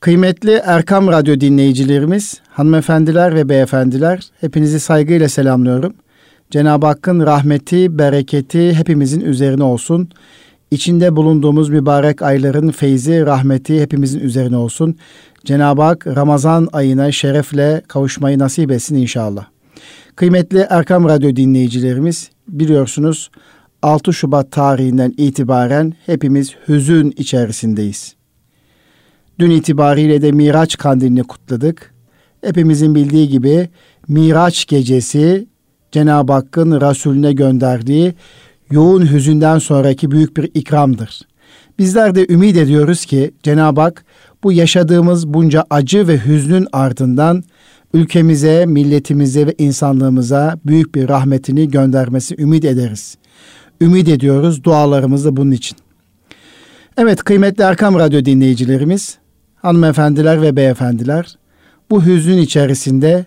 Kıymetli Erkam Radyo dinleyicilerimiz, hanımefendiler ve beyefendiler, hepinizi saygıyla selamlıyorum. Cenab-ı Hakk'ın rahmeti, bereketi hepimizin üzerine olsun. İçinde bulunduğumuz mübarek ayların feyzi, rahmeti hepimizin üzerine olsun. Cenab-ı Hak Ramazan ayına şerefle kavuşmayı nasip etsin inşallah. Kıymetli Erkam Radyo dinleyicilerimiz, biliyorsunuz 6 Şubat tarihinden itibaren hepimiz hüzün içerisindeyiz. Dün itibariyle de Miraç kandilini kutladık. Hepimizin bildiği gibi Miraç gecesi Cenab-ı Hakk'ın Resulüne gönderdiği yoğun hüzünden sonraki büyük bir ikramdır. Bizler de ümit ediyoruz ki Cenab-ı Hak bu yaşadığımız bunca acı ve hüznün ardından ülkemize, milletimize ve insanlığımıza büyük bir rahmetini göndermesi ümit ederiz. Ümit ediyoruz dualarımız bunun için. Evet kıymetli Erkam Radyo dinleyicilerimiz, hanımefendiler ve beyefendiler, bu hüznün içerisinde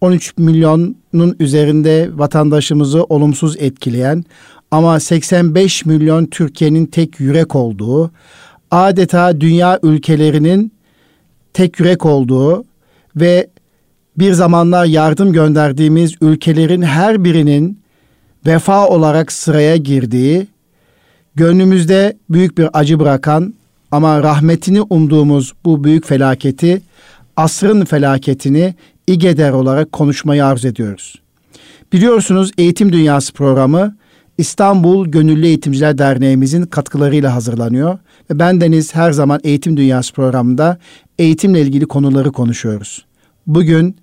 13 milyonun üzerinde vatandaşımızı olumsuz etkileyen ama 85 milyon Türkiye'nin tek yürek olduğu, adeta dünya ülkelerinin tek yürek olduğu ve bir zamanlar yardım gönderdiğimiz ülkelerin her birinin vefa olarak sıraya girdiği, gönlümüzde büyük bir acı bırakan ama rahmetini umduğumuz bu büyük felaketi, asrın felaketini İGEDER olarak konuşmayı arz ediyoruz. Biliyorsunuz Eğitim Dünyası programı İstanbul Gönüllü Eğitimciler Derneğimizin katkılarıyla hazırlanıyor ve bendeniz her zaman Eğitim Dünyası programında eğitimle ilgili konuları konuşuyoruz. Bugün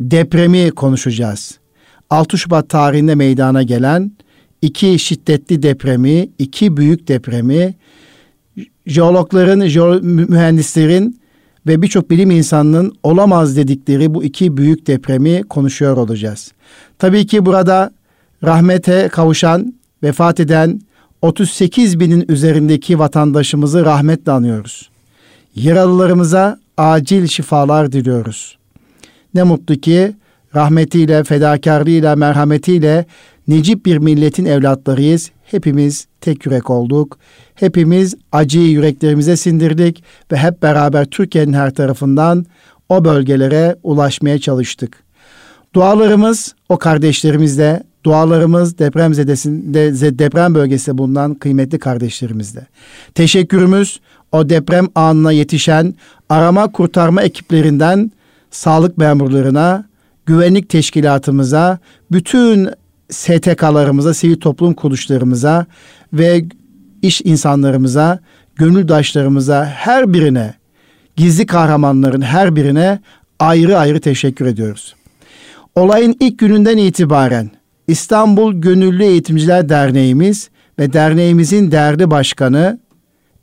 depremi konuşacağız. 6 Şubat tarihinde meydana gelen iki şiddetli depremi, iki büyük depremi, jeologların, jeolo mühendislerin ve birçok bilim insanının olamaz dedikleri bu iki büyük depremi konuşuyor olacağız. Tabii ki burada rahmete kavuşan, vefat eden 38 binin üzerindeki vatandaşımızı rahmetle anıyoruz. Yaralılarımıza acil şifalar diliyoruz. Ne mutlu ki rahmetiyle, fedakarlığıyla, merhametiyle necip bir milletin evlatlarıyız. Hepimiz tek yürek olduk. Hepimiz acıyı yüreklerimize sindirdik ve hep beraber Türkiye'nin her tarafından o bölgelere ulaşmaya çalıştık. Dualarımız o kardeşlerimizle, dualarımız deprem zedesinde, deprem bölgesinde bulunan kıymetli kardeşlerimizle. Teşekkürümüz o deprem anına yetişen arama kurtarma ekiplerinden sağlık memurlarına, güvenlik teşkilatımıza, bütün STK'larımıza, sivil toplum kuruluşlarımıza ve iş insanlarımıza, gönüldaşlarımıza her birine, gizli kahramanların her birine ayrı ayrı teşekkür ediyoruz. Olayın ilk gününden itibaren İstanbul Gönüllü Eğitimciler Derneğimiz ve derneğimizin değerli başkanı,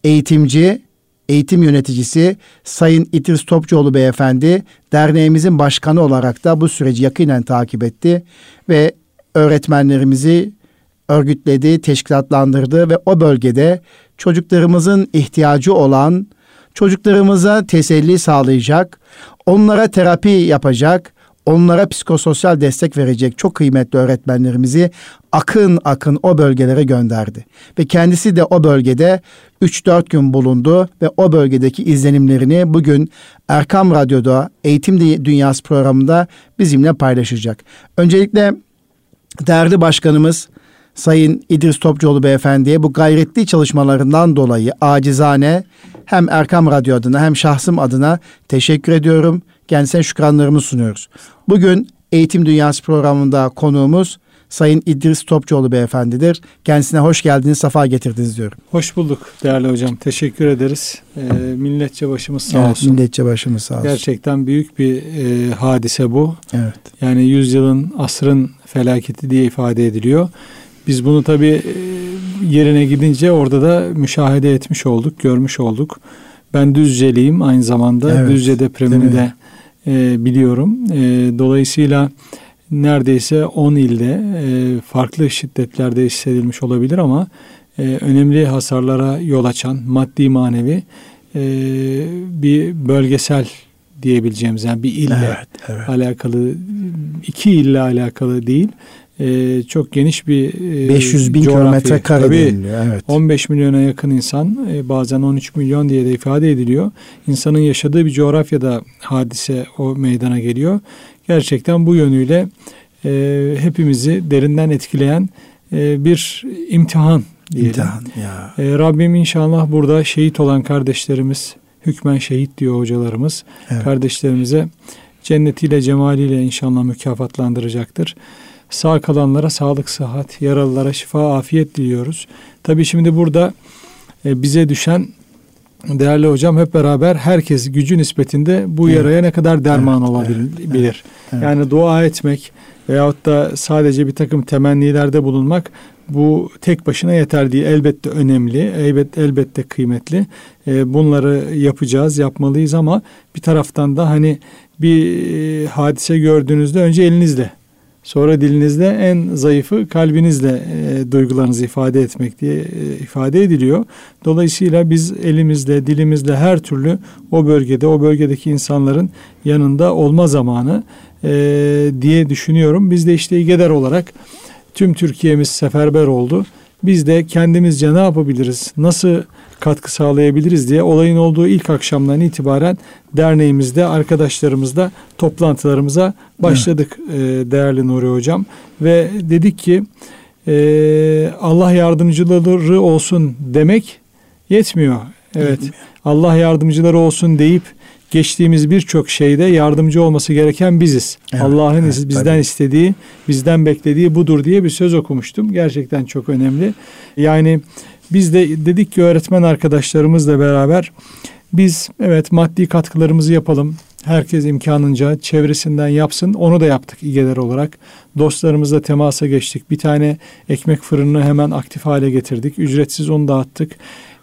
eğitimci, eğitim yöneticisi Sayın İdris Topçuoğlu Beyefendi derneğimizin başkanı olarak da bu süreci yakinen takip etti ve öğretmenlerimizi örgütledi, teşkilatlandırdı ve o bölgede çocuklarımızın ihtiyacı olan çocuklarımıza teselli sağlayacak, onlara terapi yapacak, onlara psikososyal destek verecek çok kıymetli öğretmenlerimizi akın akın o bölgelere gönderdi. Ve kendisi de o bölgede 3-4 gün bulundu ve o bölgedeki izlenimlerini bugün Erkam Radyo'da Eğitim Dünyası programında bizimle paylaşacak. Öncelikle değerli başkanımız Sayın İdris Topçuoğlu Beyefendi'ye bu gayretli çalışmalarından dolayı acizane hem Erkam Radyo adına hem şahsım adına teşekkür ediyorum. Kendisine şükranlarımı sunuyoruz. Bugün Eğitim Dünyası programında konuğumuz Sayın İdris Topçuoğlu Beyefendidir. Kendisine hoş geldiniz, safa getirdiniz diyorum. Hoş bulduk değerli hocam. Teşekkür ederiz. Ee, milletçe başımız sağ evet, olsun. Milletçe başımız sağ olsun. Gerçekten büyük bir e, hadise bu. Evet. Yani yüzyılın, asrın felaketi diye ifade ediliyor. Biz bunu tabii e, yerine gidince orada da müşahede etmiş olduk, görmüş olduk. Ben Düzceliyim aynı zamanda. Evet, Düzce depremini de e, biliyorum. E, dolayısıyla neredeyse 10 ilde e, farklı şiddetlerde hissedilmiş olabilir ama e, önemli hasarlara yol açan maddi manevi e, bir bölgesel diyebileceğimiz yani bir ille evet, evet. alakalı iki ille alakalı değil e, çok geniş bir e, 500 bin kilometre kare deniliyor. Evet. 15 milyona yakın insan e, bazen 13 milyon diye de ifade ediliyor. İnsanın yaşadığı bir coğrafyada hadise o meydana geliyor. Gerçekten bu yönüyle e, hepimizi derinden etkileyen e, bir imtihan diyelim. İmtihan ya. E, Rabbim inşallah burada şehit olan kardeşlerimiz, hükmen şehit diyor hocalarımız, evet. kardeşlerimize cennetiyle cemaliyle inşallah mükafatlandıracaktır. Sağ kalanlara sağlık, sıhhat, yaralılara şifa, afiyet diliyoruz. Tabi şimdi burada e, bize düşen değerli hocam hep beraber herkes gücü nispetinde bu evet. yaraya ne kadar derman evet, olabilir. Evet. Yani dua etmek veyahut da sadece bir takım temennilerde bulunmak bu tek başına yeter değil. Elbette önemli, elbette, elbette kıymetli. E, bunları yapacağız, yapmalıyız ama bir taraftan da hani bir e, hadise gördüğünüzde önce elinizle Sonra dilinizde en zayıfı kalbinizle e, duygularınızı ifade etmek diye e, ifade ediliyor. Dolayısıyla biz elimizle, dilimizle her türlü o bölgede, o bölgedeki insanların yanında olma zamanı e, diye düşünüyorum. Biz de işte İGEDER olarak tüm Türkiye'miz seferber oldu. Biz de kendimizce ne yapabiliriz, nasıl katkı sağlayabiliriz diye olayın olduğu ilk akşamdan itibaren derneğimizde arkadaşlarımızla toplantılarımıza başladık evet. değerli Nuri Hocam. Ve dedik ki e, Allah yardımcıları olsun demek yetmiyor. Evet yetmiyor. Allah yardımcıları olsun deyip geçtiğimiz birçok şeyde yardımcı olması gereken biziz. Evet, Allah'ın evet, bizden tabii. istediği, bizden beklediği budur diye bir söz okumuştum. Gerçekten çok önemli. Yani biz de dedik ki öğretmen arkadaşlarımızla beraber biz evet maddi katkılarımızı yapalım. Herkes imkanınca çevresinden yapsın. Onu da yaptık İGEDER olarak. Dostlarımızla temasa geçtik. Bir tane ekmek fırınını hemen aktif hale getirdik. Ücretsiz onu dağıttık.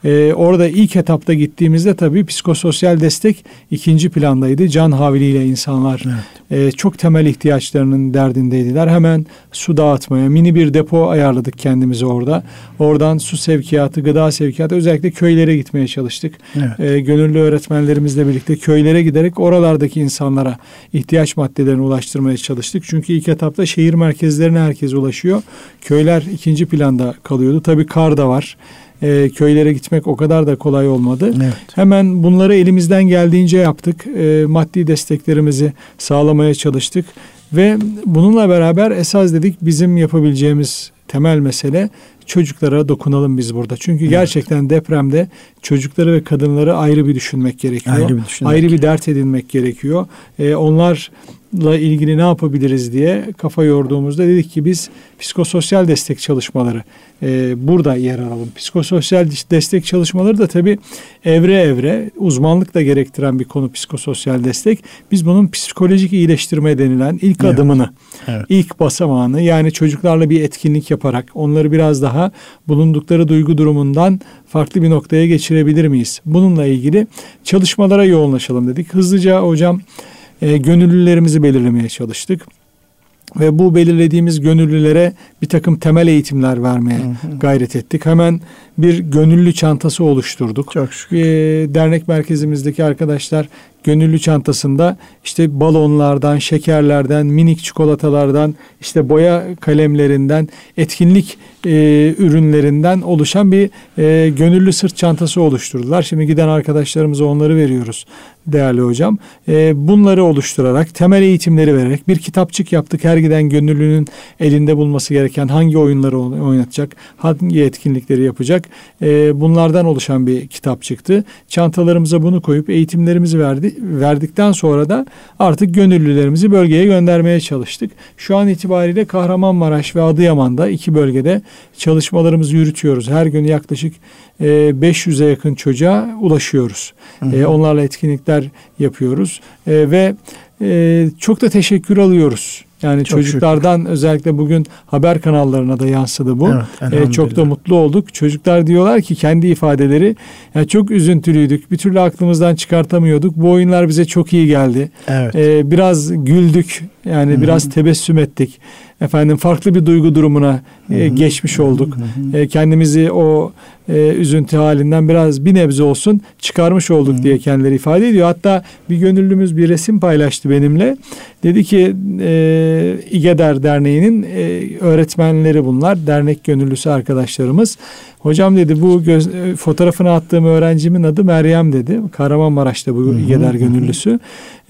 Ee, orada ilk etapta gittiğimizde tabii psikososyal destek ikinci plandaydı. Can havliyle insanlar evet. e, çok temel ihtiyaçlarının derdindeydiler. Hemen su dağıtmaya, mini bir depo ayarladık kendimize orada. Oradan su sevkiyatı, gıda sevkiyatı özellikle köylere gitmeye çalıştık. Evet. E, gönüllü öğretmenlerimizle birlikte köylere giderek oralardaki insanlara ihtiyaç maddelerini ulaştırmaya çalıştık. Çünkü ilk etapta şehir merkezlerine herkes ulaşıyor. Köyler ikinci planda kalıyordu. Tabii kar da var e, köylere gitmek o kadar da kolay olmadı. Evet. Hemen bunları elimizden geldiğince yaptık. E, maddi desteklerimizi sağlamaya çalıştık ve bununla beraber esas dedik bizim yapabileceğimiz temel mesele çocuklara dokunalım biz burada. Çünkü evet. gerçekten depremde çocukları ve kadınları ayrı bir düşünmek gerekiyor. Ayrı bir, düşünmek. Ayrı bir dert edinmek gerekiyor. Ee, onlar ilgili ne yapabiliriz diye kafa yorduğumuzda dedik ki biz psikososyal destek çalışmaları e, burada yer alalım. Psikososyal destek çalışmaları da tabii evre evre uzmanlık da gerektiren bir konu psikososyal destek. Biz bunun psikolojik iyileştirme denilen ilk evet. adımını, evet. ilk basamağını yani çocuklarla bir etkinlik yaparak onları biraz daha bulundukları duygu durumundan farklı bir noktaya geçirebilir miyiz? Bununla ilgili çalışmalara yoğunlaşalım dedik. Hızlıca hocam e, gönüllülerimizi belirlemeye çalıştık. Ve bu belirlediğimiz gönüllülere bir takım temel eğitimler vermeye hı hı. gayret ettik. Hemen bir gönüllü çantası oluşturduk. Çok şükür. E, dernek merkezimizdeki arkadaşlar gönüllü çantasında işte balonlardan, şekerlerden, minik çikolatalardan, işte boya kalemlerinden, etkinlik e, ürünlerinden oluşan bir e, gönüllü sırt çantası oluşturdular. Şimdi giden arkadaşlarımıza onları veriyoruz değerli hocam. E, bunları oluşturarak, temel eğitimleri vererek bir kitapçık yaptık. Her giden gönüllünün elinde bulması gereken hangi oyunları oynatacak, hangi etkinlikleri yapacak. E, bunlardan oluşan bir kitap çıktı. Çantalarımıza bunu koyup eğitimlerimizi verdi, verdikten sonra da artık gönüllülerimizi bölgeye göndermeye çalıştık. Şu an itibariyle Kahramanmaraş ve Adıyaman'da iki bölgede çalışmalarımızı yürütüyoruz. Her gün yaklaşık 500'e yakın çocuğa ulaşıyoruz. Hı hı. E, onlarla etkinlikler yapıyoruz e, ve e, çok da teşekkür alıyoruz. Yani çok çocuklardan şükür. özellikle bugün haber kanallarına da yansıdı bu. Evet, ee, çok da mutlu olduk. Çocuklar diyorlar ki kendi ifadeleri yani çok üzüntülüydük. Bir türlü aklımızdan çıkartamıyorduk. Bu oyunlar bize çok iyi geldi. Evet. Ee, biraz güldük. Yani Hı-hı. biraz tebessüm ettik. Efendim farklı bir duygu durumuna e, geçmiş olduk. E, kendimizi o e, üzüntü halinden biraz bir nebze olsun çıkarmış olduk Hı-hı. diye kendileri ifade ediyor. Hatta bir gönüllümüz bir resim paylaştı benimle. Dedi ki e, İGEDER Derneği'nin e, öğretmenleri bunlar. Dernek gönüllüsü arkadaşlarımız. Hocam dedi bu göz, e, fotoğrafını attığım öğrencimin adı Meryem dedi. Kahramanmaraş'ta bu İGEDER gönüllüsü.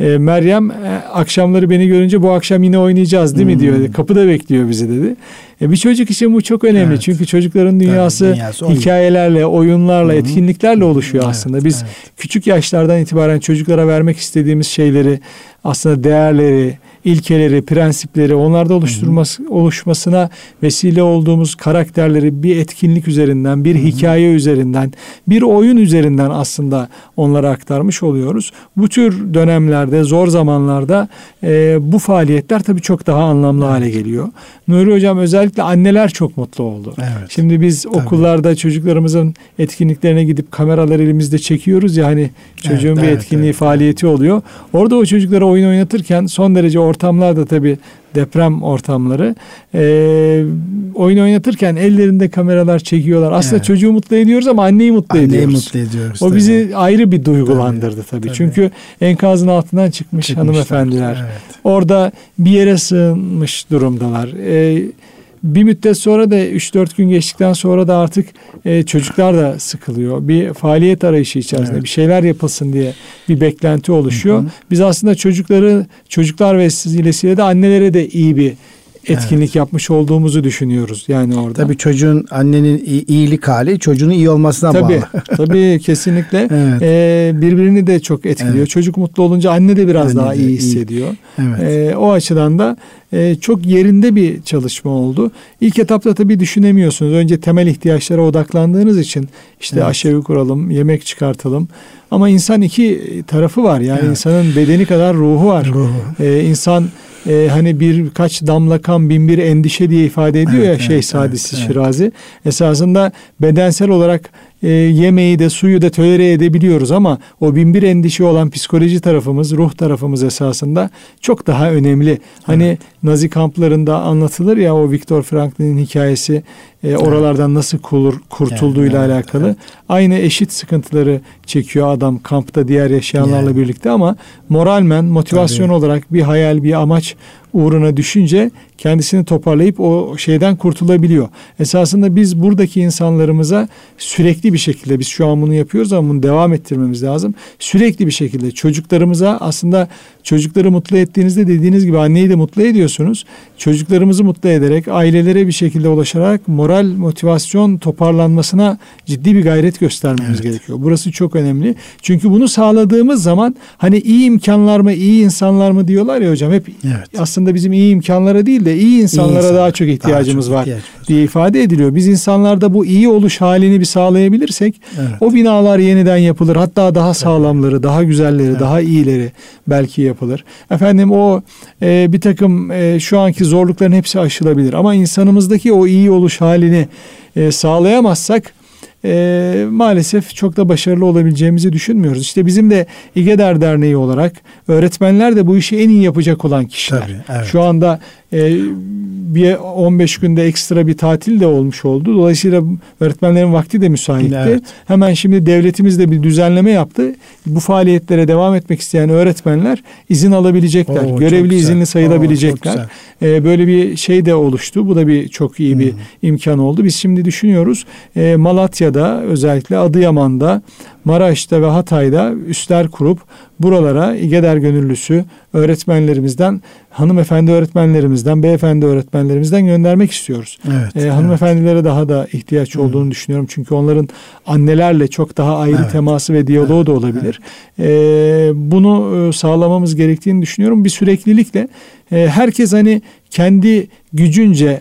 E, Meryem e, akşamları beni görünce bu akşam yine oynayacağız değil mi diyor. Kapıda bekliyor bizi dedi. E, bir çocuk için bu çok önemli. Evet. Çünkü çocukların dünyası, Tabii, dünyası hikayelerle, oyunlarla, Hı-hı. etkinliklerle oluşuyor evet, aslında. Biz evet. küçük yaşlardan itibaren çocuklara vermek istediğimiz şeyleri aslında değerleri, ilkeleri, prensipleri onlarda oluşturması oluşmasına vesile olduğumuz karakterleri bir etkinlik üzerinden, bir hı hı. hikaye üzerinden, bir oyun üzerinden aslında onlara aktarmış oluyoruz. Bu tür dönemlerde, zor zamanlarda e, bu faaliyetler tabii çok daha anlamlı hale geliyor. Nuri Hocam özellikle anneler çok mutlu oldu. Evet. Şimdi biz tabii. okullarda çocuklarımızın etkinliklerine gidip kameralar elimizde çekiyoruz ya hani çocuğun evet, bir evet, etkinliği, evet, faaliyeti evet. oluyor. Orada o çocuklara oyun oynatırken son derece ortamlar da tabii deprem ortamları. E, oyun oynatırken ellerinde kameralar çekiyorlar. Aslında evet. çocuğu mutlu ediyoruz ama anneyi mutlu anneyi ediyoruz. mutlu ediyoruz. O tabii. bizi ayrı bir duygulandırdı tabii. tabii. Çünkü enkazın altından çıkmış Çıkmışlar. hanımefendiler. Evet. Orada bir yere sığınmış durumdalar. E, bir müddet sonra da 3-4 gün geçtikten sonra da artık e, çocuklar da sıkılıyor. Bir faaliyet arayışı içerisinde evet. bir şeyler yapılsın diye bir beklenti oluşuyor. Hı hı. Biz aslında çocukları çocuklar vesilesiyle de annelere de iyi bir etkinlik evet. yapmış olduğumuzu düşünüyoruz yani orada. Tabii çocuğun annenin iyilik hali çocuğun iyi olmasına tabii, bağlı. tabii kesinlikle evet. ee, birbirini de çok etkiliyor. Evet. Çocuk mutlu olunca anne de biraz anne daha de iyi hissediyor. Iyi. Evet. Ee, o açıdan da e, çok yerinde bir çalışma oldu. İlk etapta tabii düşünemiyorsunuz. Önce temel ihtiyaçlara odaklandığınız için işte evet. aşevi kuralım, yemek çıkartalım. Ama insan iki tarafı var. Yani evet. insanın bedeni kadar ruhu var. Ruhu. Ee, insan e, hani birkaç damla kan bin bir endişe diye ifade ediyor evet, ya Şeyh evet, Sadisi evet, Şirazi. Esasında bedensel olarak e, yemeği de suyu da tölere edebiliyoruz ama o bin bir endişe olan psikoloji tarafımız, ruh tarafımız esasında çok daha önemli. Hani evet. Nazi kamplarında anlatılır ya o Viktor Franklin'in hikayesi e, oralardan nasıl kulur, kurtulduğuyla evet, alakalı. Evet. Aynı eşit sıkıntıları çekiyor adam kampta diğer yaşayanlarla yani. birlikte ama moralmen motivasyon Tabii. olarak bir hayal, bir amaç uğruna düşünce kendisini toparlayıp o şeyden kurtulabiliyor. Esasında biz buradaki insanlarımıza sürekli bir şekilde biz şu an bunu yapıyoruz ama bunu devam ettirmemiz lazım. Sürekli bir şekilde çocuklarımıza aslında çocukları mutlu ettiğinizde dediğiniz gibi anneyi de mutlu ediyorsunuz. Çocuklarımızı mutlu ederek ailelere bir şekilde ulaşarak moral motivasyon toparlanmasına ciddi bir gayret göstermemiz evet. gerekiyor. Burası çok önemli. Çünkü bunu sağladığımız zaman hani iyi imkanlar mı iyi insanlar mı diyorlar ya hocam hep evet. aslında bizim iyi imkanlara değil de iyi insanlara iyi insan, daha çok ihtiyacımız daha çok var ihtiyaç diye ifade ediliyor. Biz insanlarda bu iyi oluş halini bir sağlayabilirsek evet. o binalar yeniden yapılır. Hatta daha sağlamları, daha güzelleri, evet. daha iyileri belki yapılır. Efendim o e, bir takım e, şu anki zorlukların hepsi aşılabilir. Ama insanımızdaki o iyi oluş halini e, sağlayamazsak e, maalesef çok da başarılı olabileceğimizi düşünmüyoruz. İşte bizim de İGEDER Derneği olarak öğretmenler de bu işi en iyi yapacak olan kişiler. Tabii, evet. Şu anda e, bir 15 günde ekstra bir tatil de olmuş oldu. Dolayısıyla öğretmenlerin vakti de müsaitti. Evet. Hemen şimdi devletimiz de bir düzenleme yaptı. Bu faaliyetlere devam etmek isteyen öğretmenler izin alabilecekler. Oo, Görevli izinli sayılabilecekler. Oo, ee, böyle bir şey de oluştu. Bu da bir çok iyi bir hmm. imkan oldu. Biz şimdi düşünüyoruz. E, Malatya'da özellikle Adıyaman'da Maraş'ta ve Hatay'da üstler kurup buralara İGEDER gönüllüsü öğretmenlerimizden, hanımefendi öğretmenlerimizden, beyefendi öğretmenlerimizden göndermek istiyoruz. Evet, ee, hanımefendilere daha da ihtiyaç olduğunu düşünüyorum. Çünkü onların annelerle çok daha ayrı evet. teması ve diyaloğu evet, da olabilir. Evet. Ee, bunu e, sağlamamız gerektiğini düşünüyorum. Bir süreklilikle e, herkes hani kendi gücünce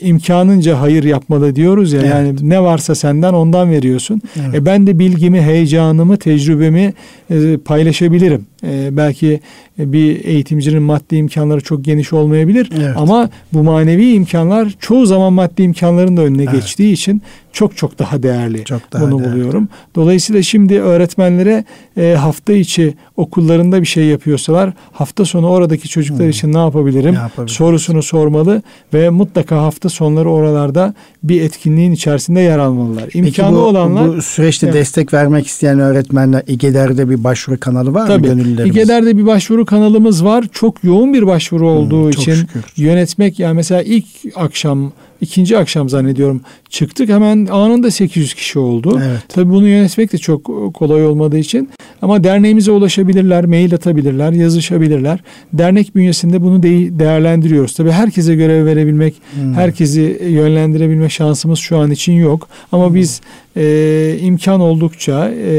imkanınca hayır yapmalı diyoruz ya evet. yani ne varsa senden ondan veriyorsun. Evet. E ben de bilgimi, heyecanımı, tecrübemi e, paylaşabilirim. E, belki bir eğitimcinin maddi imkanları çok geniş olmayabilir evet. ama bu manevi imkanlar çoğu zaman maddi imkanların da önüne evet. geçtiği için çok çok daha değerli. Çok daha bunu değerli. buluyorum. Dolayısıyla şimdi öğretmenlere e, hafta içi okullarında bir şey yapıyorsalar hafta sonu oradaki çocuklar Hmm. için ne yapabilirim? Ne sorusunu sormalı ve mutlaka hafta sonları oralarda bir etkinliğin içerisinde yer almalılar. Peki İmkanı bu, olanlar bu süreçte Evet. destek vermek isteyen öğretmenler İGEDER'de bir başvuru kanalı var mı Tabii. Gönüllülerimiz? İGEDER'de bir başvuru kanalımız var. Çok yoğun bir başvuru olduğu Hmm, için şükür. yönetmek yani mesela ilk akşam ikinci akşam zannediyorum çıktık hemen anında 800 kişi oldu. Evet. Tabii bunu yönetmek de çok kolay olmadığı için ama derneğimize ulaşabilirler, mail atabilirler, yazışabilirler. Dernek bünyesinde bunu de- değerlendiriyoruz. Tabii herkese görev verebilmek, Hmm. herkesi yönlendirebilme şansımız şu an için yok. Ama biz e, imkan oldukça e,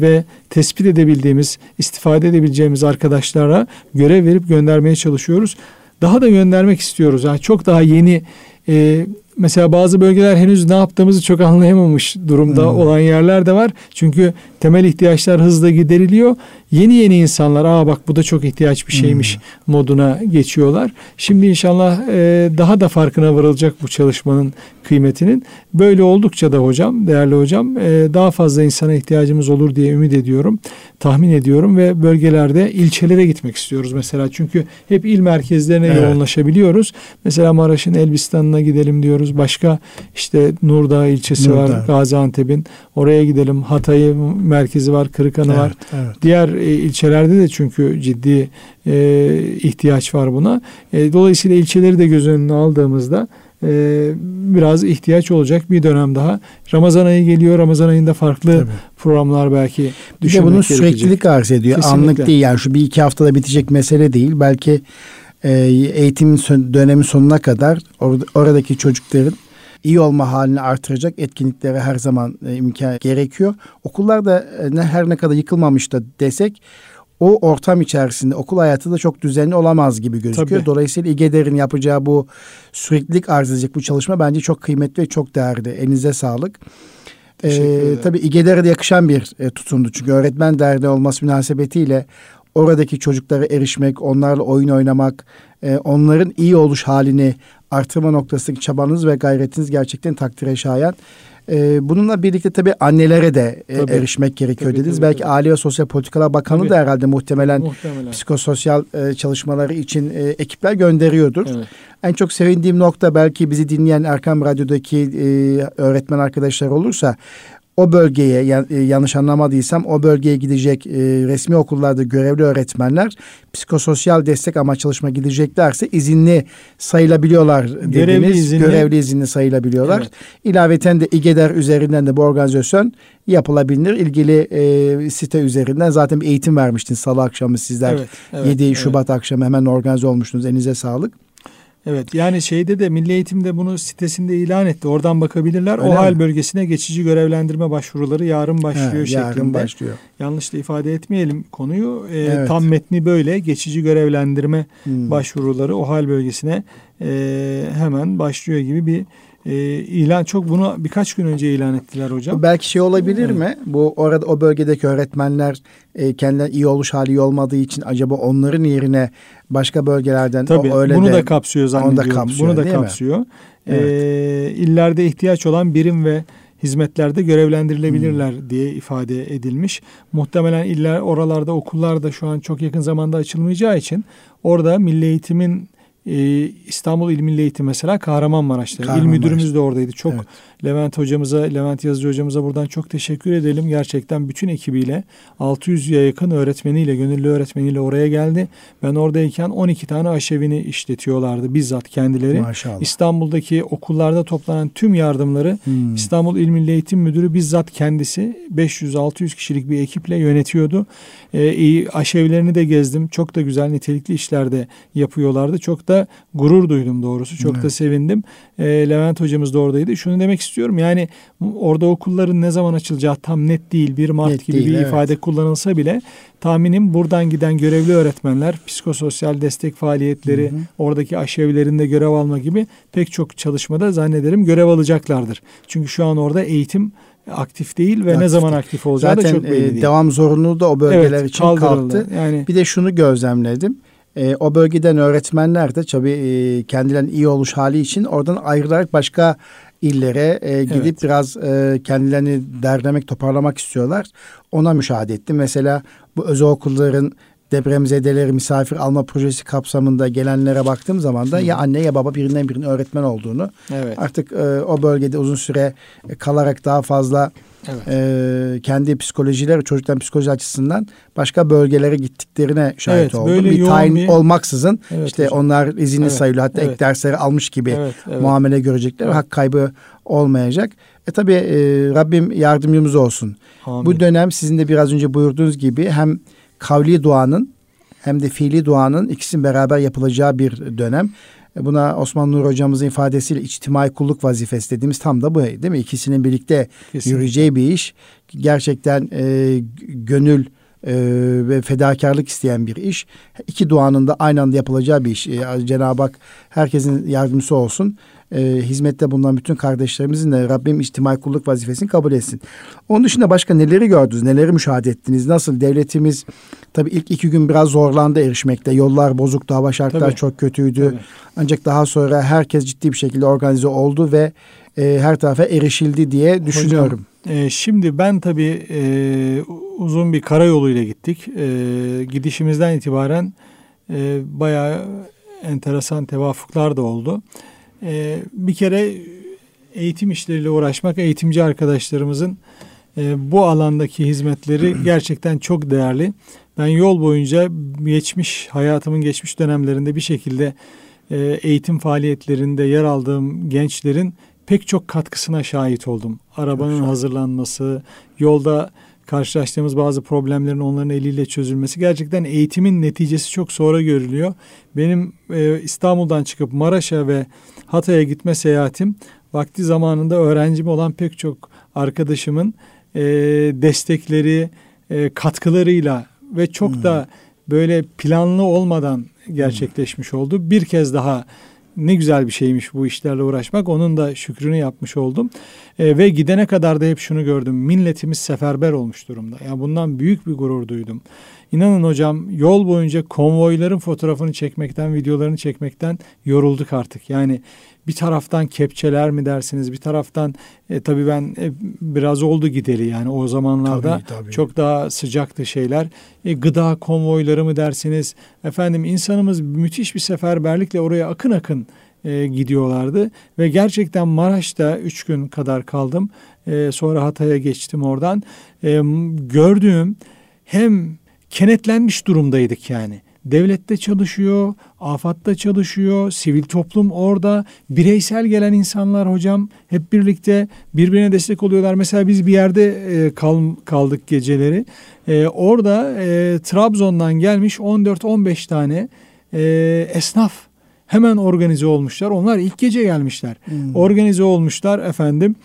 ve tespit edebildiğimiz, istifade edebileceğimiz arkadaşlara görev verip göndermeye çalışıyoruz. Daha da göndermek istiyoruz. Yani çok daha yeni e, mesela bazı bölgeler henüz ne yaptığımızı çok anlayamamış durumda Hmm. olan yerler de var. Çünkü temel ihtiyaçlar hızla gideriliyor. Yeni yeni insanlar aa bak bu da çok ihtiyaç bir şeymiş moduna geçiyorlar. Şimdi inşallah e, daha da farkına varılacak bu çalışmanın kıymetinin. Böyle oldukça da hocam, değerli hocam e, daha fazla insana ihtiyacımız olur diye ümit ediyorum. Tahmin ediyorum ve bölgelerde ilçelere gitmek istiyoruz mesela. Çünkü hep il merkezlerine Evet. yoğunlaşabiliyoruz. Mesela Maraş'ın Elbistan'ına gidelim diyoruz. Başka işte Nurdağ ilçesi var Nurdağ. Gaziantep'in. Oraya gidelim. Hatay'ın merkezi var, Kırıkanı var. Evet, evet. Diğer e, ilçelerde de çünkü ciddi e, ihtiyaç var buna. E, dolayısıyla ilçeleri de göz önüne aldığımızda e, biraz ihtiyaç olacak bir dönem daha. Ramazan ayı geliyor. Ramazan ayında farklı Tabii. programlar belki Bir de düşünmek bunun gerekecek. süreklilik arz ediyor. Kesinlikle. Anlık değil yani şu bir iki haftada bitecek mesele değil. Belki e, eğitimin dönemi sonuna kadar orada, oradaki çocukların iyi olma halini artıracak etkinliklere her zaman e, imkan gerekiyor. Okullarda e, ne her ne kadar yıkılmamış da desek o ortam içerisinde okul hayatı da çok düzenli olamaz gibi gözüküyor. Tabii. Dolayısıyla İGEDER'in yapacağı bu süreklilik arz edecek bu çalışma bence çok kıymetli ve çok değerli. Elinize sağlık. Ee, tabii İGEDER'e de yakışan bir e, tutumdu. Çünkü öğretmen derneği olması münasebetiyle oradaki çocuklara erişmek, onlarla oyun oynamak, e, onların iyi oluş halini artırma noktasındaki çabanız ve gayretiniz gerçekten takdire şayan. E, bununla birlikte tabii annelere de e, Tabii. erişmek gerekiyor Tabii, dediniz. tabii, Belki tabii. Aile ve Sosyal Politikalar Bakanı Tabii. da herhalde muhtemelen Muhtemelen. psikososyal e, çalışmaları için e, ekipler gönderiyordur. Evet. En çok sevindiğim nokta belki bizi dinleyen Erkam Radyo'daki e, öğretmen arkadaşlar olursa o bölgeye e, yanlış anlamadıysam o bölgeye gidecek e, resmi okullarda görevli öğretmenler psikososyal destek amaç çalışma gideceklerse izinli sayılabiliyorlar dediniz. Görevli izinli. Görevli izinli sayılabiliyorlar. Evet. İlaveten de İGEDER üzerinden de bu organizasyon yapılabilir. İlgili e, site üzerinden zaten bir eğitim vermiştiniz salı akşamı sizler. Evet, evet, 7 evet. Şubat akşamı hemen organize olmuştunuz. Elinize sağlık. Evet yani şeyde de Milli Eğitim'de bunu sitesinde ilan etti. Oradan bakabilirler. Öyle o hal mi? bölgesine geçici görevlendirme başvuruları yarın başlıyor He, şeklinde. yarın başlıyor. Yanlış da ifade etmeyelim konuyu. Ee, Evet. Tam metni böyle. Geçici görevlendirme Hmm. başvuruları o hal bölgesine e, hemen başlıyor gibi bir e, ilan. Çok bunu birkaç gün önce ilan ettiler hocam. Belki şey olabilir Evet. mi? Bu orada o bölgedeki öğretmenler e, kendilerine iyi oluş hali iyi olmadığı için acaba onların yerine başka bölgelerden Tabii o öyle bunu de, da kapsıyor zannediyorum. kapsıyor, bunu da mi? kapsıyor. Evet. Ee, illerde ihtiyaç olan birim ve hizmetlerde görevlendirilebilirler Hmm. diye ifade edilmiş. Muhtemelen iller oralarda okullar da şu an çok yakın zamanda açılmayacağı için orada Milli Eğitim'in e, İstanbul İl Milli Eğitim mesela Kahramanmaraş'ta. İl Kahramanmaraş. müdürümüz de oradaydı. Çok Evet. Levent hocamıza, Levent Yazıcı hocamıza buradan çok teşekkür edelim. Gerçekten bütün ekibiyle 600'ye yakın öğretmeniyle, gönüllü öğretmeniyle oraya geldi. Ben oradayken 12 tane aşevini işletiyorlardı bizzat kendileri. Maşallah. İstanbul'daki okullarda toplanan tüm yardımları Hmm. İstanbul İl Milli Eğitim Müdürü bizzat kendisi 500-600 kişilik bir ekiple yönetiyordu. İyi aşevlerini de gezdim. Çok da güzel nitelikli işlerde yapıyorlardı. Çok da gurur duydum doğrusu. Çok da Evet. sevindim. Ee, Levent hocamız da oradaydı. Şunu demek istiyorum. Yani orada okulların ne zaman açılacağı tam net değil. 1 Mart Net gibi değil, bir evet. ifade kullanılsa bile tahminim buradan giden görevli öğretmenler psikososyal destek faaliyetleri, Hı hı. oradaki aşevlerinde görev alma gibi pek çok çalışmada zannederim görev alacaklardır. Çünkü şu an orada eğitim aktif değil ve ne Aktif zaman değil. aktif olacağı da Zaten çok belli e, değil. devam zorunluluğu da o bölgeler evet, için kalktı. Yani Bir de şunu gözlemledim. E, o bölgeden öğretmenler de tabii e, kendilerinin iyi oluş hali için oradan ayrılarak başka illere e, gidip Evet. biraz e, kendilerini derlemek, toparlamak istiyorlar. Ona müşahede ettim. Mesela bu özel okulların depremzedeleri misafir alma projesi kapsamında gelenlere baktığım zaman da ya anne ya baba birinden birinin öğretmen olduğunu Evet. artık e, o bölgede uzun süre kalarak daha fazla Evet. e, kendi psikolojileri çocukların psikoloji açısından başka bölgelere gittiklerine şahit Evet, oldum. böyle bir tayin bir- olmaksızın Evet işte hocam. onlar izinli Evet, sayılıyor. Hatta ek evet. dersleri almış gibi Evet, evet. muamele görecekler. Evet. Hak kaybı olmayacak. E tabi Rabbim yardımcımız olsun. Amin. Bu dönem sizin de biraz önce buyurduğunuz gibi hem kavli duanın hem de fiili duanın ikisinin beraber yapılacağı bir dönem. E, Buna Osman Nur hocamızın ifadesiyle içtimai kulluk vazifesi dediğimiz tam da bu değil mi? İkisinin birlikte Kesinlikle. yürüyeceği bir iş. Gerçekten e, gönül e, ve fedakarlık isteyen bir iş. İki duanın da aynı anda yapılacağı bir iş. E, Cenab-ı Hak herkesin yardımcısı olsun. E, hizmette bulunan bütün kardeşlerimizin de Rabbim içtimai kulluk vazifesini kabul etsin. Onun dışında başka neleri gördünüz? Neleri müşahede ettiniz? Nasıl devletimiz tabii ilk iki gün biraz zorlandı erişmekte. Yollar bozuktu, hava şartları Tabii. çok kötüydü. Tabii. Ancak daha sonra herkes ciddi bir şekilde organize oldu ve e, her tarafa erişildi diye düşünüyorum. Ee, şimdi ben tabii e, uzun bir karayoluyla gittik. E, gidişimizden itibaren e, bayağı enteresan tevafuklar da oldu. E, bir kere eğitim işleriyle uğraşmak eğitimci arkadaşlarımızın e, bu alandaki hizmetleri gerçekten çok değerli. Ben yol boyunca geçmiş hayatımın geçmiş dönemlerinde bir şekilde e, eğitim faaliyetlerinde yer aldığım gençlerin pek çok katkısına şahit oldum. Arabanın hazırlanması, yolda karşılaştığımız bazı problemlerin onların eliyle çözülmesi gerçekten eğitimin neticesi çok sonra görülüyor. Benim e, İstanbul'dan çıkıp Maraş'a ve Hatay'a gitme seyahatim vakti zamanında öğrencim olan pek çok arkadaşımın e, destekleri, e, katkılarıyla ve çok da böyle planlı olmadan gerçekleşmiş oldu. Bir kez daha ne güzel bir şeymiş bu işlerle uğraşmak. Onun da şükrünü yapmış oldum. E, ve gidene kadar da hep şunu gördüm. Milletimiz seferber olmuş durumda. Yani bundan büyük bir gurur duydum. İnanın hocam yol boyunca konvoyların fotoğrafını çekmekten, videolarını çekmekten yorulduk artık. Yani bir taraftan kepçeler mi dersiniz, bir taraftan e, tabii ben e, biraz oldu gideli yani o zamanlarda Tabii, tabii. çok daha sıcaktı şeyler. E, gıda konvoyları mı dersiniz? Efendim insanımız müthiş bir seferberlikle oraya akın akın e, gidiyorlardı ve gerçekten Maraş'ta üç gün kadar kaldım. E, sonra Hatay'a geçtim oradan. E, gördüğüm hem kenetlenmiş durumdaydık yani. Devlette çalışıyor, afatta çalışıyor, sivil toplum orada, bireysel gelen insanlar hocam hep birlikte birbirine destek oluyorlar. Mesela biz bir yerde e, kal, kaldık geceleri. E, orada e, Trabzon'dan gelmiş 14-15 tane e, esnaf hemen organize olmuşlar. Onlar ilk gece gelmişler. Hmm. Organize olmuşlar efendim.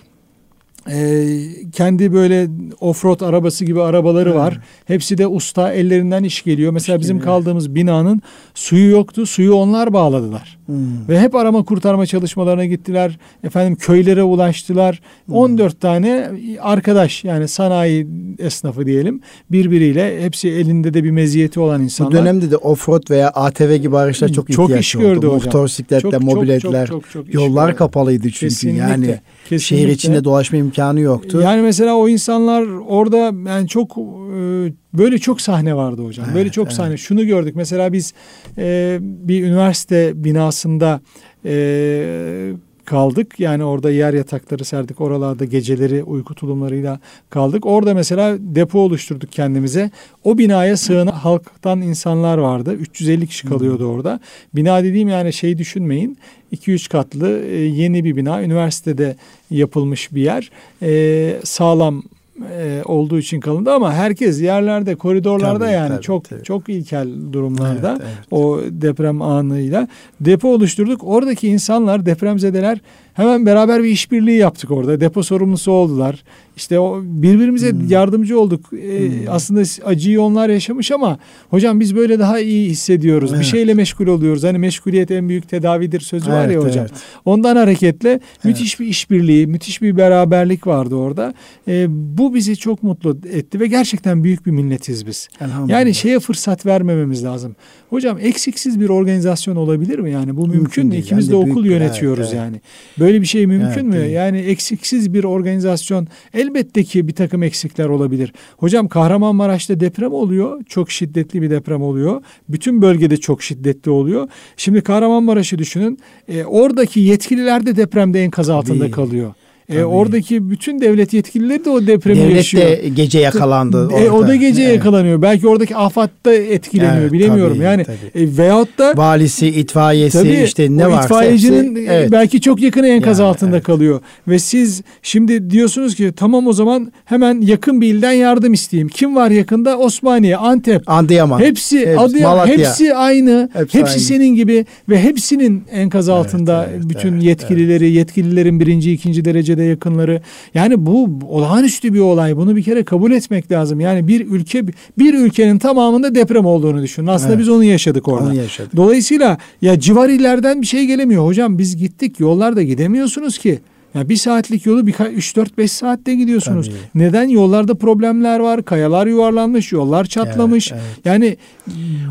Ee, kendi böyle offroad arabası gibi arabaları Evet. var. Hepsi de usta ellerinden iş geliyor. Mesela İş bizim geliyor. kaldığımız binanın suyu yoktu. Suyu onlar bağladılar. Hmm. Ve hep arama kurtarma çalışmalarına gittiler. Efendim köylere ulaştılar. Hmm. 14 tane arkadaş yani sanayi esnafı diyelim. Birbiriyle hepsi elinde de bir meziyeti olan Bu insanlar. dönemde de offroad veya ATV gibi araçlar çok, Çok ihtiyaç iş oldu. gördü hocam. Motosikletler, Çok, çok, mobiletler. çok, çok, çok iş Yollar kapalıydı çünkü Kesinlikle, yani. Şehir kesinlikle. içinde dolaşma imkanı yoktu. Yani mesela o insanlar orada yani çok e, böyle çok sahne vardı hocam. Evet, böyle çok evet. sahne. Şunu gördük. Mesela biz e, bir üniversite binasında e, kaldık. Yani orada yer yatakları serdik. Oralarda geceleri uyku tulumlarıyla kaldık. Orada mesela depo oluşturduk kendimize. O binaya sığınan halktan insanlar vardı. 350 kişi kalıyordu orada. Bina dediğim yani şey düşünmeyin. 2-3 katlı e, yeni bir bina. Üniversitede yapılmış bir yer. E, sağlam e, olduğu için kalındı ama herkes yerlerde, koridorlarda Tabii, yani tabii, çok tabii. çok ilkel durumlarda Evet, evet. o deprem anıyla depo oluşturduk. Oradaki insanlar depremzedeler hemen beraber bir işbirliği yaptık orada. Depo sorumlusu oldular. İşte o birbirimize Hmm. yardımcı olduk. Ee, Aslında acıyı onlar yaşamış ama hocam biz böyle daha iyi hissediyoruz. Bir Evet. şeyle meşgul oluyoruz. Hani meşguliyet en büyük tedavidir sözü var ya Evet, hocam. evet. Ondan hareketle müthiş bir işbirliği, müthiş bir beraberlik vardı orada. Ee, bu bizi çok mutlu etti ve gerçekten büyük bir milletiz biz. Elhamdülillah. Yani şeye fırsat vermememiz lazım. Hocam eksiksiz bir organizasyon olabilir mi yani? Bu mümkün, Mümkün mü? değil. İkimiz Hem de de okul büyük bir- yönetiyoruz evet, evet. yani. Böyle bir şey mümkün Evet, mü? değil. Yani eksiksiz bir organizasyon elbette ki bir takım eksikler olabilir. Hocam Kahramanmaraş'ta deprem oluyor. Çok şiddetli bir deprem oluyor. Bütün bölgede çok şiddetli oluyor. Şimdi Kahramanmaraş'ı düşünün. E, oradaki yetkililer de depremde enkaz altında Tabii. kalıyor. E, oradaki bütün devlet yetkilileri de o depremi Devlet yaşıyor. de gece yakalandı. E, o da gece Evet. yakalanıyor. Belki oradaki AFAD'da etkileniyor. Evet, bilemiyorum. tabii, yani tabii. e, veyahut da Valisi, itfaiyesi Tabii işte ne varsa itfaiyecinin hepsi- e, evet. belki çok yakını enkaz Yani, altında evet. kalıyor. Ve siz şimdi diyorsunuz ki tamam o zaman hemen yakın bir ilden yardım isteyeyim. Kim var yakında? Osmaniye, Antep. Adıyaman. Hepsi, Hepsi, Adıyaman, Malatya. hepsi aynı. Hepsi Hepsi, aynı. senin gibi ve hepsinin enkaz altında evet, bütün evet, yetkilileri, yetkililerin birinci, ikinci derecede yakınları. Yani bu olağanüstü bir olay. Bunu bir kere kabul etmek lazım. Yani bir ülke bir ülkenin tamamında deprem olduğunu düşünün. Aslında Evet. biz onu yaşadık orada. Onu yaşadık. Dolayısıyla ya civar illerden bir şey gelemiyor. Hocam biz gittik yollarda gidemiyorsunuz ki. Ya bir saatlik yolu birkaç 3-4-5 saatte gidiyorsunuz. Tabii. Neden? Yollarda problemler var. Kayalar yuvarlanmış, yollar çatlamış. Evet, Yani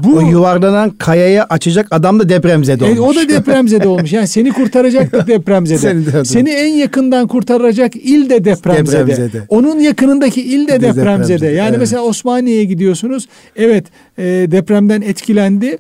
bu O yuvarlanan kayayı açacak adam da depremzede olmuş. e, o da depremzede olmuş. Yani seni kurtaracak da depremzede. Seni de- Seni en yakından kurtaracak il de depremzede. Depremzede. Onun yakınındaki il de De depremzede. depremzede, Yani evet. mesela Osmaniye'ye gidiyorsunuz. Evet e, depremden etkilendi.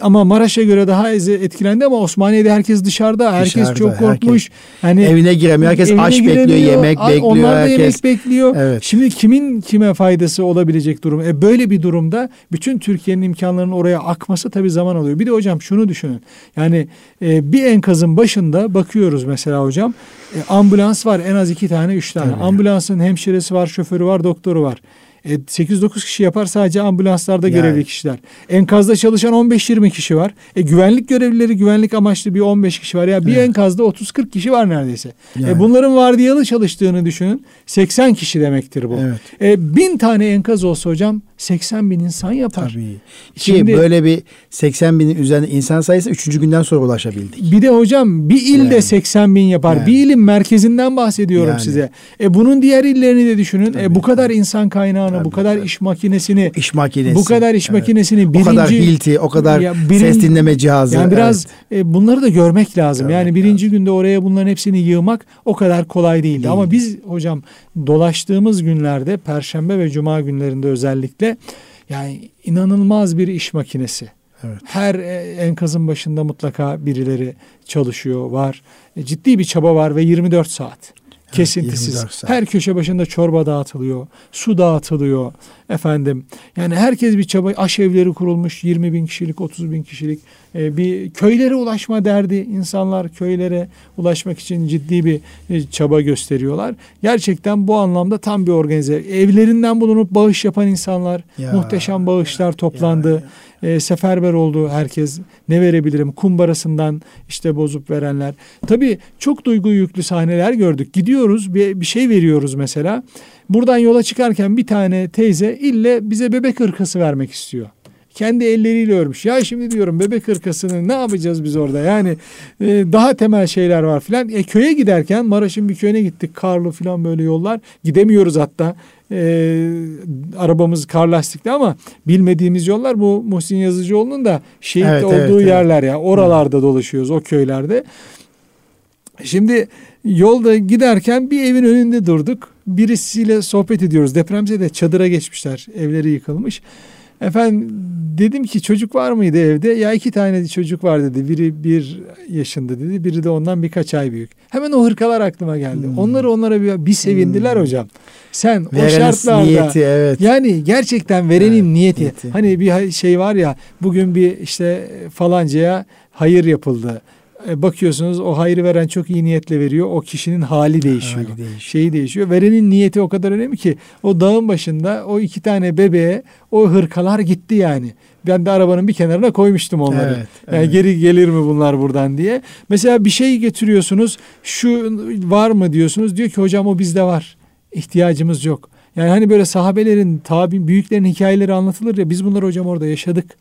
Ama Maraş'a göre daha etkilendi ama Osmaniye'de herkes dışarıda. Herkes Dışarıda, çok korkmuş. Hani Evine giremiyor. Herkes evine aş bekliyor, giremiyor. yemek A- bekliyor. Onlar da herkes. yemek bekliyor. Evet. Şimdi kimin kime faydası olabilecek durum? E böyle bir durumda bütün Türkiye'nin imkanlarının oraya akması tabii zaman alıyor. Bir de hocam şunu düşünün. Yani e, bir enkazın başında bakıyoruz mesela hocam. e, ambulans var en az iki tane, üç tane. Tabii. Ambulansın hemşiresi var, şoförü var, doktoru var. E, 8-9 kişi yapar sadece ambulanslarda Yani. görevli kişiler. Enkazda çalışan 15-20 kişi var. E, güvenlik görevlileri güvenlik amaçlı bir 15 kişi var. Ya bir Evet. enkazda 30-40 kişi var neredeyse. E, Yani. bunların vardiyalı çalıştığını düşünün. 80 kişi demektir bu. Evet. E, bin tane enkaz olsa hocam 80 bin insan yapar. Tabii. Ki Şimdi- böyle bir 80 binin üzerinde insan sayısı 3. günden sonra ulaşabildik. Bir de hocam bir il de Yani. 80 bin yapar. Yani. Bir ilin merkezinden bahsediyorum Yani. size. E bunun diğer illerini de düşünün. Tabii, e bu kadar tabii. insan kaynağını, bu Tabii, kadar tabii. iş makinesini, İş makinesi. bu kadar iş Evet. makinesini O birinci kadar hilti, o kadar Ya birin- ses dinleme cihazı. Yani biraz e, bunları da görmek lazım. Görmek yani birinci günde oraya bunların hepsini yığmak o kadar kolay değildi. Değil. Ama biz hocam dolaştığımız günlerde Perşembe ve Cuma günlerinde özellikle yani inanılmaz bir iş makinesi. Evet. Her e, enkazın başında mutlaka birileri çalışıyor, var. E, ciddi bir çaba var ve 24 saat. Kesintisiz. 24 saat. Her köşe başında çorba dağıtılıyor, su dağıtılıyor. Efendim yani herkes bir çaba, aş evleri kurulmuş 20 bin kişilik, 30 bin kişilik e, bir köylere ulaşma derdi. insanlar köylere ulaşmak için ciddi bir e, çaba gösteriyorlar. Gerçekten bu anlamda tam bir organize. Evlerinden bulunup bağış yapan insanlar, Ya, muhteşem bağışlar toplandı. ya, E, seferber oldu herkes. Ne verebilirim? Kumbarasından işte bozup verenler. Tabii çok duygu yüklü sahneler gördük. Gidiyoruz bir, bir şey veriyoruz mesela. Buradan yola çıkarken bir tane teyze ille bize bebek hırkası vermek istiyor. Kendi elleriyle örmüş. Ya şimdi diyorum bebek hırkasını ne yapacağız biz orada? Yani e, daha temel şeyler var filan. E, köye giderken Maraş'ın bir köyüne gittik. Karlı filan böyle yollar. Gidemiyoruz hatta. E, arabamız kar lastikli ama bilmediğimiz yollar bu Muhsin Yazıcıoğlu'nun da şehit Evet, olduğu evet, evet. yerler ya. Oralarda dolaşıyoruz o köylerde. Şimdi yolda giderken bir evin önünde durduk. Birisiyle sohbet ediyoruz. Depremzede çadıra geçmişler. Evleri yıkılmış. Efendim dedim ki çocuk var mıydı evde? Ya iki tane çocuk var dedi. Biri bir yaşında dedi. Biri de ondan birkaç ay büyük. Hemen o hırkalar aklıma geldi. Hmm. Onları onlara bir, bir sevindiler Hmm. hocam. Sen o Verenin şartlarda niyeti evet. yani gerçekten verenin Evet, niyeti. niyeti. Hani bir şey var ya bugün bir işte falancaya hayır yapıldı. E, Bakıyorsunuz o hayrı veren çok iyi niyetle veriyor. O kişinin hali değişiyor. Hali değişiyor. Şeyi değişiyor. Verenin niyeti o kadar önemli ki o dağın başında o iki tane bebeğe o hırkalar gitti yani. Ben de arabanın bir kenarına koymuştum onları. Evet, Yani evet. geri gelir mi bunlar buradan diye. Mesela bir şey getiriyorsunuz. Şu var mı diyorsunuz. Diyor ki hocam o bizde var. İhtiyacımız yok. Yani hani böyle sahabelerin, tabi büyüklerin hikayeleri anlatılır ya biz bunları hocam orada yaşadık.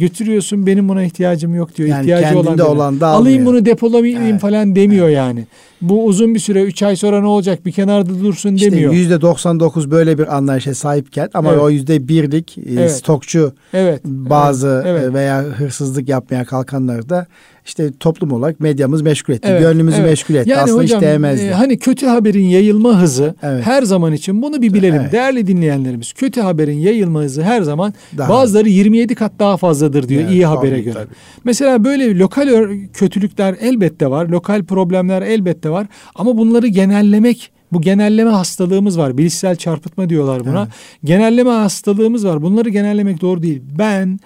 Götürüyorsun benim buna ihtiyacım yok diyor. Yani İhtiyacı olan, birine. olan da Alayım almıyor. bunu depolamayayım Evet, falan demiyor yani. Bu uzun bir süre 3 ay sonra ne olacak bir kenarda dursun İşte demiyor. %99 böyle bir anlayışa sahipken ama Evet. o %1'lik e, Evet. stokçu evet. bazı evet, evet. e, veya hırsızlık yapmaya kalkanları da işte toplum olarak medyamız meşgul etti. Evet, Gönlümüzü evet. meşgul etti. Yani Aslında hocam, hiç değmezdi. E, hani kötü haberin yayılma hızı evet. her zaman için bunu bir bilelim. Evet. Değerli dinleyenlerimiz kötü haberin yayılma hızı her zaman daha bazıları 27 kat daha fazladır diyor evet, iyi habere tabii, göre. Tabii. Mesela böyle lokal kötülükler elbette var. Lokal problemler elbette var. Ama bunları genellemek bu genelleme hastalığımız var. Bilişsel çarpıtma diyorlar buna. Evet. Genelleme hastalığımız var. Bunları genellemek doğru değil. Ben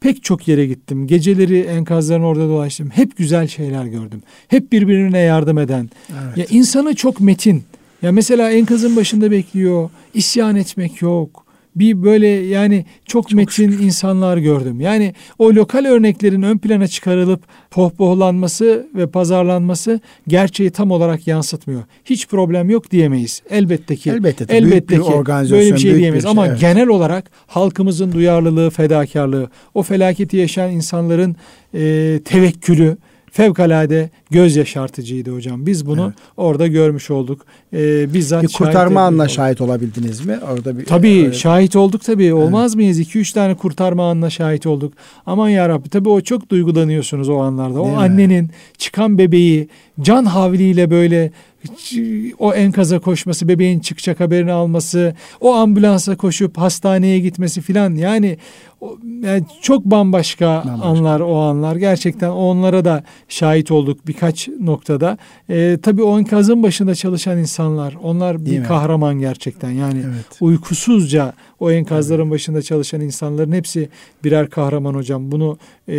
pek çok yere gittim. Geceleri enkazların orada dolaştım. Hep güzel şeyler gördüm. Hep birbirine yardım eden. Evet. Ya insanı çok metin. Ya mesela enkazın başında bekliyor. İsyan etmek yok bir böyle yani çok, çok metin şükür. insanlar gördüm. Yani o lokal örneklerin ön plana çıkarılıp pohpohlanması ve pazarlanması gerçeği tam olarak yansıtmıyor. Hiç problem yok diyemeyiz. Elbette ki. Elbette, elbette büyük ki bir böyle bir şey diyemeyiz. Bir şey, Ama evet. genel olarak halkımızın duyarlılığı, fedakarlığı, o felaketi yaşayan insanların e, tevekkülü, fevkalade göz yaşartıcıydı hocam. Biz bunu evet. orada görmüş olduk. Ee, bizzat bir kurtarma anına şahit olabildiniz mi? Orada bir Tabii öyle... şahit olduk tabii. Olmaz evet. mıyız? 2 üç tane kurtarma anına şahit olduk. Aman ya Rabbi tabii o çok duygulanıyorsunuz o anlarda. Değil o mi? annenin çıkan bebeği can havliyle böyle o enkaza koşması, bebeğin çıkacak haberini alması, o ambulansa koşup hastaneye gitmesi filan yani, yani çok bambaşka, bambaşka anlar o anlar. Gerçekten onlara da şahit olduk birkaç noktada. Ee, tabii o enkazın başında çalışan insanlar, onlar Değil bir mi? kahraman gerçekten. Yani evet. uykusuzca o enkazların evet. başında çalışan insanların hepsi birer kahraman hocam. Bunu e,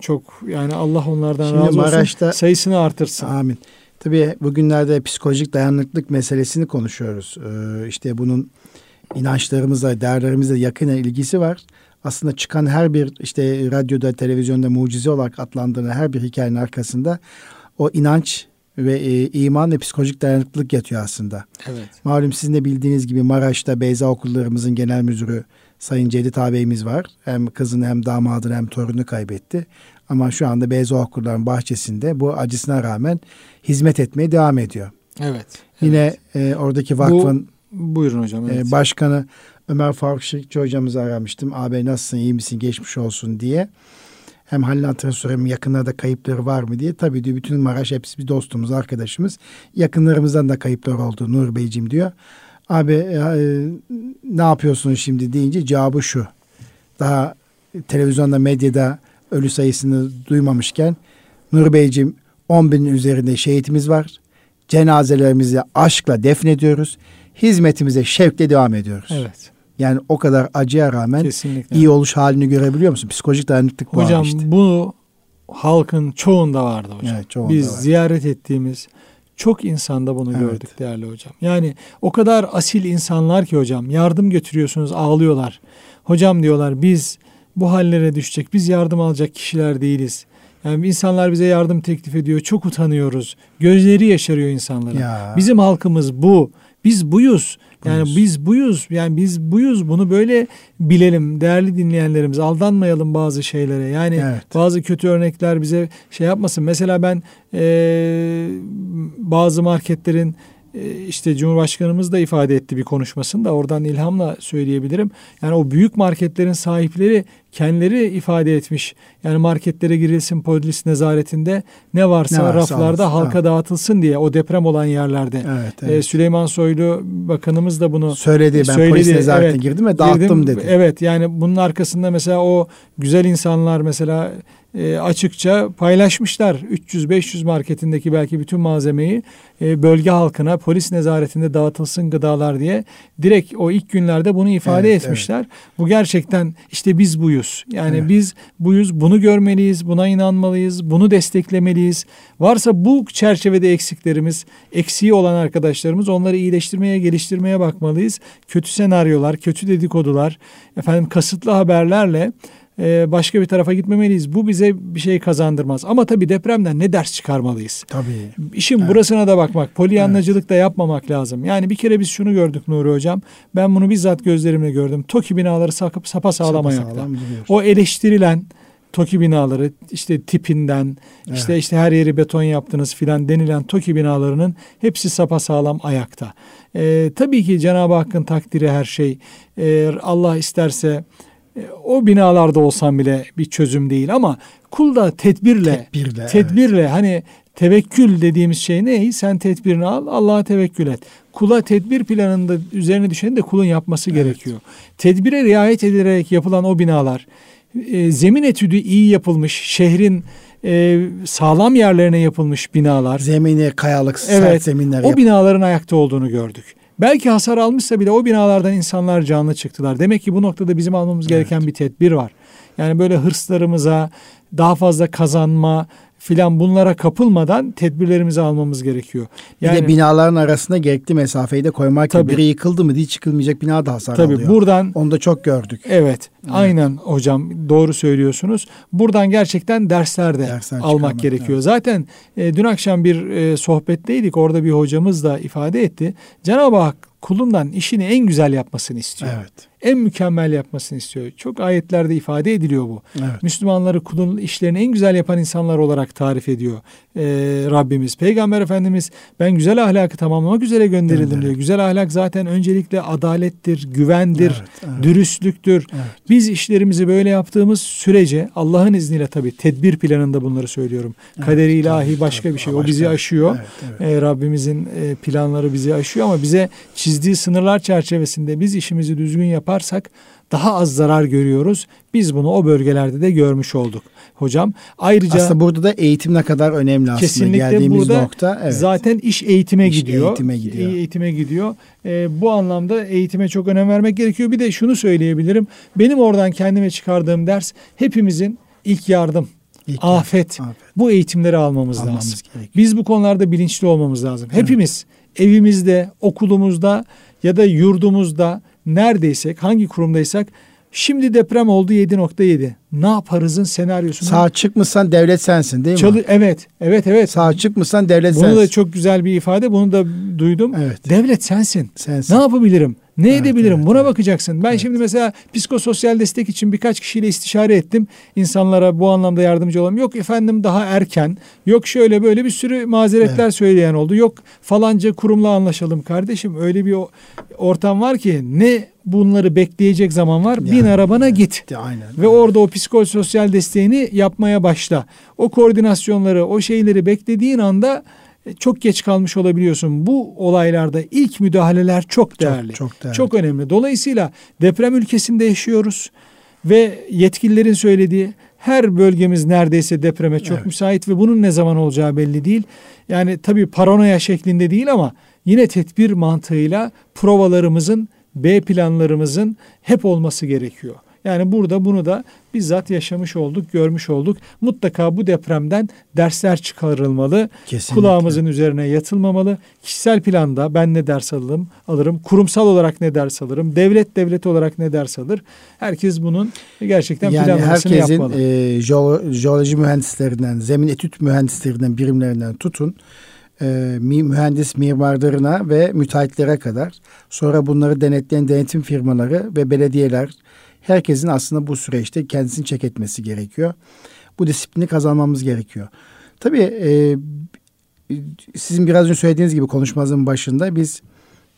çok yani Allah onlardan Şimdi razı Maraş'ta, olsun. Sayısını artırsın. Amin. Tabii bugünlerde psikolojik dayanıklılık meselesini konuşuyoruz. Ee, işte bunun inançlarımızla, değerlerimizle yakın ilgisi var. Aslında çıkan her bir işte radyoda, televizyonda mucize olarak adlandırılan her bir hikayenin arkasında o inanç ve e, iman ve psikolojik dayanıklılık yatıyor aslında. Evet. Malum sizin de bildiğiniz gibi Maraş'ta Beyza Okullarımızın genel müdürü Sayın Cedit ağabeyimiz var. Hem kızını hem damadını hem torununu kaybetti. Ama şu anda Beyza Okulların bahçesinde bu acısına rağmen hizmet etmeye devam ediyor. Evet. Yine evet. E, oradaki vakfın bu, buyurun hocam. Evet. E, başkanı Ömer Faruk Şirkçi hocamızı aramıştım. Abi nasılsın, iyi misin, geçmiş olsun diye. Hem halini hatırını sorayım yakınlarda kayıpları var mı diye. Tabii diyor bütün Maraş hepsi bir dostumuz, arkadaşımız. Yakınlarımızdan da kayıplar oldu Nur Beyciğim diyor. Abi e, e, ne yapıyorsun şimdi deyince cevabı şu. Daha televizyonda, medyada ölü sayısını duymamışken Nur Beyciğim 10 binin üzerinde şehitimiz var. Cenazelerimizi aşkla defnediyoruz. Hizmetimize şevkle devam ediyoruz. Evet. Yani o kadar acıya rağmen Kesinlikle. iyi oluş halini görebiliyor musun? Psikolojik dayanıklık bu Hocam işte. bu halkın çoğunda vardı hocam. Evet, çoğunda Biz var. ziyaret ettiğimiz çok insanda bunu evet. gördük değerli hocam. Yani o kadar asil insanlar ki hocam yardım götürüyorsunuz ağlıyorlar. Hocam diyorlar biz bu hallere düşecek biz yardım alacak kişiler değiliz. Yani insanlar bize yardım teklif ediyor. Çok utanıyoruz. Gözleri yaşarıyor insanların. Ya. Bizim halkımız bu. Biz buyuz. Yani buyuz. biz buyuz. Yani biz buyuz. Bunu böyle bilelim değerli dinleyenlerimiz. Aldanmayalım bazı şeylere. Yani evet. bazı kötü örnekler bize şey yapmasın. Mesela ben e, bazı marketlerin e, işte Cumhurbaşkanımız da ifade etti bir konuşmasında oradan ilhamla söyleyebilirim. Yani o büyük marketlerin sahipleri kendileri ifade etmiş. Yani marketlere girilsin polis nezaretinde ne varsa, ne varsa raflarda alsın, halka ha. dağıtılsın diye o deprem olan yerlerde. Evet, evet. Ee, Süleyman Soylu bakanımız da bunu söyledi. Ben söyledi. polis nezaretine evet, girdim ve dağıttım girdim, dedi. Evet yani bunun arkasında mesela o güzel insanlar mesela e, açıkça paylaşmışlar. 300-500 marketindeki belki bütün malzemeyi e, bölge halkına polis nezaretinde dağıtılsın gıdalar diye direkt o ilk günlerde bunu ifade evet, etmişler. Evet. Bu gerçekten işte biz buyuz. Yani evet. biz buyuz. Bunu görmeliyiz, buna inanmalıyız, bunu desteklemeliyiz. Varsa bu çerçevede eksiklerimiz, eksiği olan arkadaşlarımız onları iyileştirmeye, geliştirmeye bakmalıyız. Kötü senaryolar, kötü dedikodular, efendim kasıtlı haberlerle e, başka bir tarafa gitmemeliyiz. Bu bize bir şey kazandırmaz. Ama tabii depremden ne ders çıkarmalıyız? Tabii. İşin evet. burasına da bakmak. Polyanlacılık evet. da yapmamak lazım. Yani bir kere biz şunu gördük Nuri Hocam. Ben bunu bizzat gözlerimle gördüm. TOKİ binaları sakıp sapa sağlam ayakta. O eleştirilen TOKİ binaları işte tipinden evet. işte işte her yeri beton yaptınız filan denilen TOKİ binalarının hepsi sapa sağlam ayakta. Ee, tabii ki Cenab-ı Hakk'ın takdiri her şey. Ee, Allah isterse o binalarda olsam bile bir çözüm değil ama Kul da tedbirle, Tedbirle, tedbirle hani tevekkül dediğimiz şey ne? Sen tedbirini al, Allah'a tevekkül et. Kula tedbir planında üzerine düşeni de kulun yapması Evet. gerekiyor. Tedbire riayet edilerek yapılan o binalar, e, zemin etüdü iyi yapılmış, şehrin e, sağlam yerlerine yapılmış binalar. Zemini kayalık, sert Evet, zeminler o yap- binaların ayakta olduğunu gördük. Belki hasar almışsa bile o binalardan insanlar canlı çıktılar. Demek ki bu noktada bizim almamız gereken bir tedbir var. Yani böyle hırslarımıza, daha fazla kazanma filan bunlara kapılmadan tedbirlerimizi almamız gerekiyor. Bir Yani de binaların arasında gerekli mesafeyi de koymak Tabii. gibi. Biri yıkıldı mı diye çıkılmayacak bina da hasar tabii alıyor. buradan Onu da çok gördük. Evet, aynen hocam doğru söylüyorsunuz. Buradan gerçekten dersler de Dersler almak gerekiyor. Zaten e, dün akşam bir e, sohbetteydik. Orada bir hocamız da ifade etti. Cenab-ı Hak kulundan işini en güzel yapmasını istiyor. Evet. En mükemmel yapmasını istiyor. Çok ayetlerde ifade ediliyor bu. Evet. Müslümanları kulun işlerini en güzel yapan insanlar olarak tarif ediyor e, Rabbimiz. Peygamber Efendimiz ben güzel ahlakı tamamlamak üzere gönderildim Gönderildim. diyor. Güzel ahlak zaten öncelikle adalettir, güvendir, Evet, evet. dürüstlüktür. Evet. Biz işlerimizi böyle yaptığımız sürece Allah'ın izniyle tabii tedbir planında bunları söylüyorum. Kaderi ilahi tabii, başka tabii, bir şey. o bizi aşıyor. Evet, evet. Ee, Rabbimizin e, planları bizi aşıyor ama bize çizdiği sınırlar çerçevesinde biz işimizi düzgün yaparsak daha az zarar görüyoruz. Biz bunu o bölgelerde de görmüş olduk hocam. Ayrıca Aslında burada da eğitim ne kadar önemli aslında. Kesinlikle Geldiğimiz burada nokta. Evet. Zaten iş eğitime İş gidiyor. eğitime gidiyor. Eğitime gidiyor. Ee, bu anlamda eğitime çok önem vermek gerekiyor. Bir de şunu söyleyebilirim. Benim oradan kendime çıkardığım ders hepimizin ilk yardım, İlk afet, Afet. bu eğitimleri almamız, Almamız lazım. gerekiyor. Biz bu konularda bilinçli olmamız lazım. Hepimiz evimizde, okulumuzda ya da yurdumuzda neredeysek, hangi kurumdaysak şimdi deprem oldu 7.7. Ne yaparızın senaryosunu Sağ çıkmışsan devlet sensin değil mi? Çalı- evet, evet, evet. Sağ çıkmışsan devlet Bunu sensin. da çok güzel bir ifade. Bunu da duydum. Evet. Devlet sensin. sensin. Ne yapabilirim? Ne Evet, edebilirim? evet, Buna evet. bakacaksın. Ben Evet. şimdi mesela psikososyal destek için birkaç kişiyle istişare ettim. İnsanlara bu anlamda yardımcı olalım. Yok efendim daha erken. Yok şöyle böyle bir sürü mazeretler söyleyen oldu. Yok falanca kurumla anlaşalım kardeşim. Öyle bir ortam var ki ne bunları bekleyecek zaman var. Bin Yani, arabana git. Aynen. Ve orada o psikososyal desteğini yapmaya başla. O koordinasyonları, o şeyleri beklediğin anda çok geç kalmış olabiliyorsun. Bu olaylarda ilk müdahaleler çok değerli. çok değerli. Çok önemli. Dolayısıyla deprem ülkesinde yaşıyoruz ve yetkililerin söylediği her bölgemiz neredeyse depreme çok Evet. müsait ve bunun ne zaman olacağı belli değil. Yani tabii paranoya şeklinde değil ama yine tedbir mantığıyla provalarımızın, B planlarımızın hep olması gerekiyor. Yani burada bunu da bizzat yaşamış olduk, görmüş olduk. Mutlaka bu depremden dersler çıkarılmalı. Kesinlikle. Kulağımızın üzerine yatılmamalı. Kişisel planda ben ne ders alırım, alırım. Kurumsal olarak ne ders alırım. Devlet devlet olarak ne ders alır. Herkes bunun gerçekten yani planlamasını herkesin yapmalı. jeolo- jeoloji mühendislerinden, zemin etüt mühendislerinden, birimlerinden tutun e, mühendis mimarlarına ve müteahhitlere kadar sonra bunları denetleyen denetim firmaları ve belediyeler herkesin aslında bu süreçte kendisini çek etmesi gerekiyor. Bu disiplini kazanmamız gerekiyor. Tabii e, sizin biraz önce söylediğiniz gibi konuşmamızın başında biz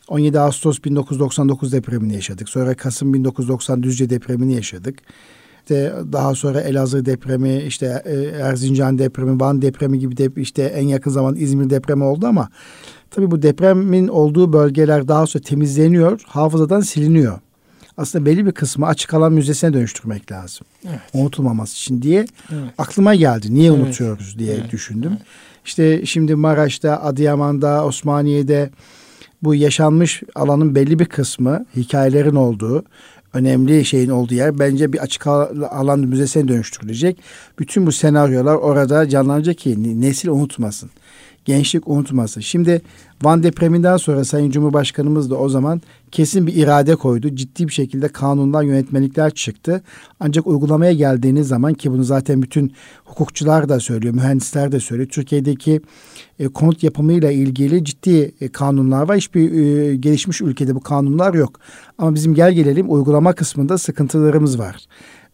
17 Ağustos 1999 depremini yaşadık. Sonra Kasım 1990 Düzce depremini yaşadık. İşte daha sonra Elazığ depremi, işte e, Erzincan depremi, Van depremi gibi de işte en yakın zaman İzmir depremi oldu ama tabii bu depremin olduğu bölgeler daha sonra temizleniyor, hafızadan siliniyor. Aslında belli bir kısmı açık alan müzesine dönüştürmek lazım. Evet. Unutulmaması için diye Evet. aklıma geldi. Niye Evet. unutuyoruz diye Evet. düşündüm. İşte şimdi Maraş'ta, Adıyaman'da, Osmaniye'de bu yaşanmış alanın belli bir kısmı hikayelerin olduğu, önemli şeyin olduğu yer bence bir açık al- alan müzesine dönüştürülecek. Bütün bu senaryolar orada canlanacak ki nesil unutmasın. Gençlik unutmasın. Şimdi Van depreminden sonra Sayın Cumhurbaşkanımız da o zaman kesin bir irade koydu. Ciddi bir şekilde kanundan yönetmelikler çıktı. Ancak uygulamaya geldiğiniz zaman ki bunu zaten bütün hukukçular da söylüyor, mühendisler de söylüyor. Türkiye'deki e, konut yapımıyla ilgili ciddi e, kanunlar var. Hiçbir e, gelişmiş ülkede bu kanunlar yok. Ama bizim gel gelelim uygulama kısmında sıkıntılarımız var.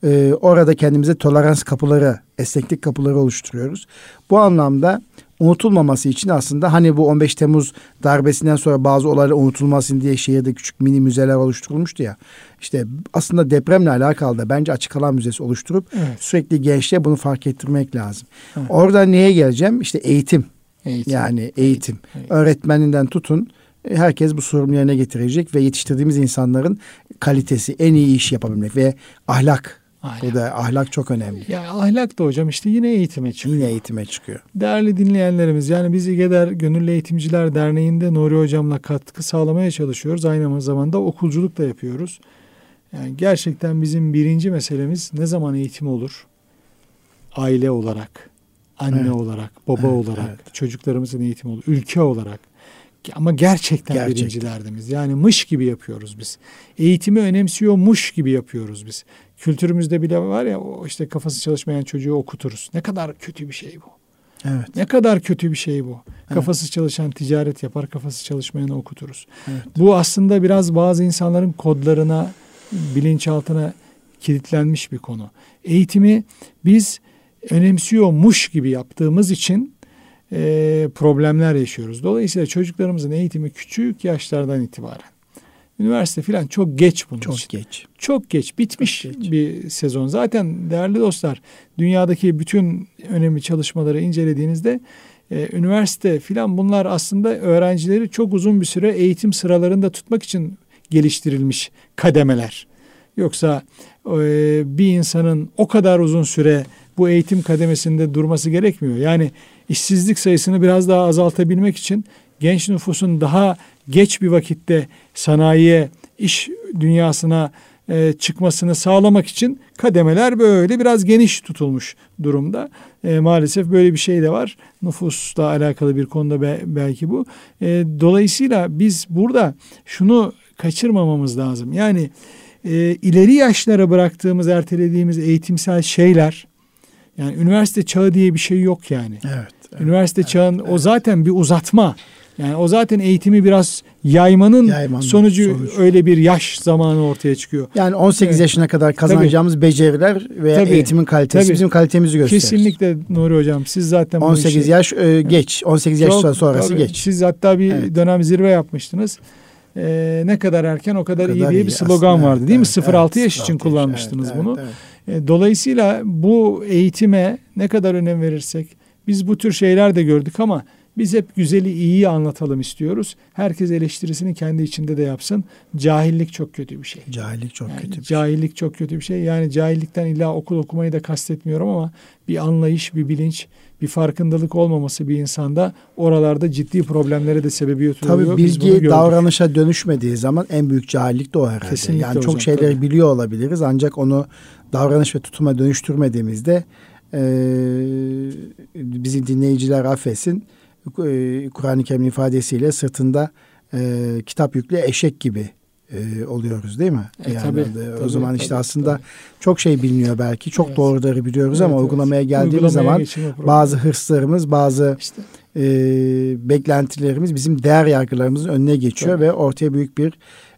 E, orada kendimize tolerans kapıları, esneklik kapıları oluşturuyoruz. Bu anlamda unutulmaması için aslında hani bu 15 Temmuz darbesinden sonra bazı olaylar unutulmasın diye şehirde küçük mini müzeler oluşturulmuştu ya. İşte aslında depremle alakalı da bence açık alan müzesi oluşturup evet. sürekli gençliğe bunu fark ettirmek lazım. Evet. Orada neye geleceğim? İşte eğitim. eğitim. Yani eğitim. eğitim. eğitim. Öğretmeninden tutun herkes bu sorumlu yerine getirecek ve yetiştirdiğimiz insanların kalitesi, en iyi iş yapabilmek ve ahlak Ahlak. Bu da ahlak çok önemli. Ya ahlak da hocam işte yine eğitime çıkıyor. Yine eğitime çıkıyor. Değerli dinleyenlerimiz yani biz İGEDER Gönüllü Eğitimciler Derneği'nde Nuri Hocam'la katkı sağlamaya çalışıyoruz. Aynı zamanda okulculuk da yapıyoruz. Yani gerçekten bizim birinci meselemiz ne zaman eğitim olur? Aile olarak, anne evet. olarak, baba evet, olarak, evet. çocuklarımızın eğitimi olur, ülke olarak. Ama gerçekten, gerçekten birinci derdimiz. Yani mış gibi yapıyoruz biz. Eğitimi önemsiyormuş gibi yapıyoruz biz. Kültürümüzde bile var ya o işte kafası çalışmayan çocuğu okuturuz. Ne kadar kötü bir şey bu. Evet. Ne kadar kötü bir şey bu. Evet. Kafası çalışan ticaret yapar, kafası çalışmayanı okuturuz. Evet. Bu aslında biraz bazı insanların kodlarına, bilinçaltına kilitlenmiş bir konu. Eğitimi biz önemsiyormuş gibi yaptığımız için e, problemler yaşıyoruz. Dolayısıyla çocuklarımızın eğitimi küçük yaşlardan itibaren Üniversite falan çok geç bunun çok için. geç. Çok geç. Bitmiş çok geç. bir sezon. Zaten değerli dostlar dünyadaki bütün önemli çalışmaları incelediğinizde e, üniversite filan bunlar aslında öğrencileri çok uzun bir süre eğitim sıralarında tutmak için geliştirilmiş kademeler. Yoksa e, bir insanın o kadar uzun süre bu eğitim kademesinde durması gerekmiyor. Yani işsizlik sayısını biraz daha azaltabilmek için genç nüfusun daha geç bir vakitte sanayiye, iş dünyasına e, çıkmasını sağlamak için kademeler böyle biraz geniş tutulmuş durumda. E, maalesef böyle bir şey de var. Nüfusla alakalı bir konuda be, belki bu. E, dolayısıyla biz burada şunu kaçırmamamız lazım. Yani e, ileri yaşlara bıraktığımız, ertelediğimiz eğitimsel şeyler yani üniversite çağı diye bir şey yok yani. Evet. evet üniversite evet, çağın evet. o zaten bir uzatma. Yani o zaten eğitimi biraz yaymanın, yaymanın sonucu sonuç. öyle bir yaş zamanı ortaya çıkıyor. Yani 18 evet. yaşına kadar kazanacağımız tabii. beceriler veya tabii. eğitimin kalitesi tabii. bizim kalitemizi gösterir. Kesinlikle Nuri Hocam. Siz zaten 18 işi, yaş e, geç. 18 yaş çok, sonrası tabii. geç. Siz hatta bir evet. dönem zirve yapmıştınız. Ee, ne kadar erken o kadar, o kadar iyi diye iyi bir slogan aslında. vardı değil evet, mi? 0-6 evet, yaş için kullanmıştınız evet, bunu. Evet, evet. Dolayısıyla bu eğitime ne kadar önem verirsek biz bu tür şeyler de gördük ama biz hep güzeli iyiyi anlatalım istiyoruz. Herkes eleştirisini kendi içinde de yapsın. Cahillik çok kötü bir şey. Cahillik çok yani kötü bir şey. Cahillik çok kötü bir şey. Yani cahillikten illa okul okumayı da kastetmiyorum ama bir anlayış, bir bilinç, bir farkındalık olmaması bir insanda oralarda ciddi problemlere de sebebiyet oluyor. Tabii bilgi davranışa dönüşmediği zaman en büyük cahillik de o herhalde. Kesinlikle yani hocam, çok şeyleri tabii. biliyor olabiliriz ancak onu davranış ve tutuma dönüştürmediğimizde e, bizi dinleyiciler affetsin Kur'an-ı Kerim'in ifadesiyle sırtında e, kitap yüklü eşek gibi e, oluyoruz değil mi? E, yani tabii, o tabii, zaman tabii, işte aslında tabii. çok şey biliniyor belki. Çok evet. doğruları biliyoruz evet, ama evet. uygulamaya geldiğimiz Uygulamaya zaman bazı hırslarımız, bazı işte. e, beklentilerimiz bizim değer yargılarımızın önüne geçiyor tabii. ve ortaya büyük bir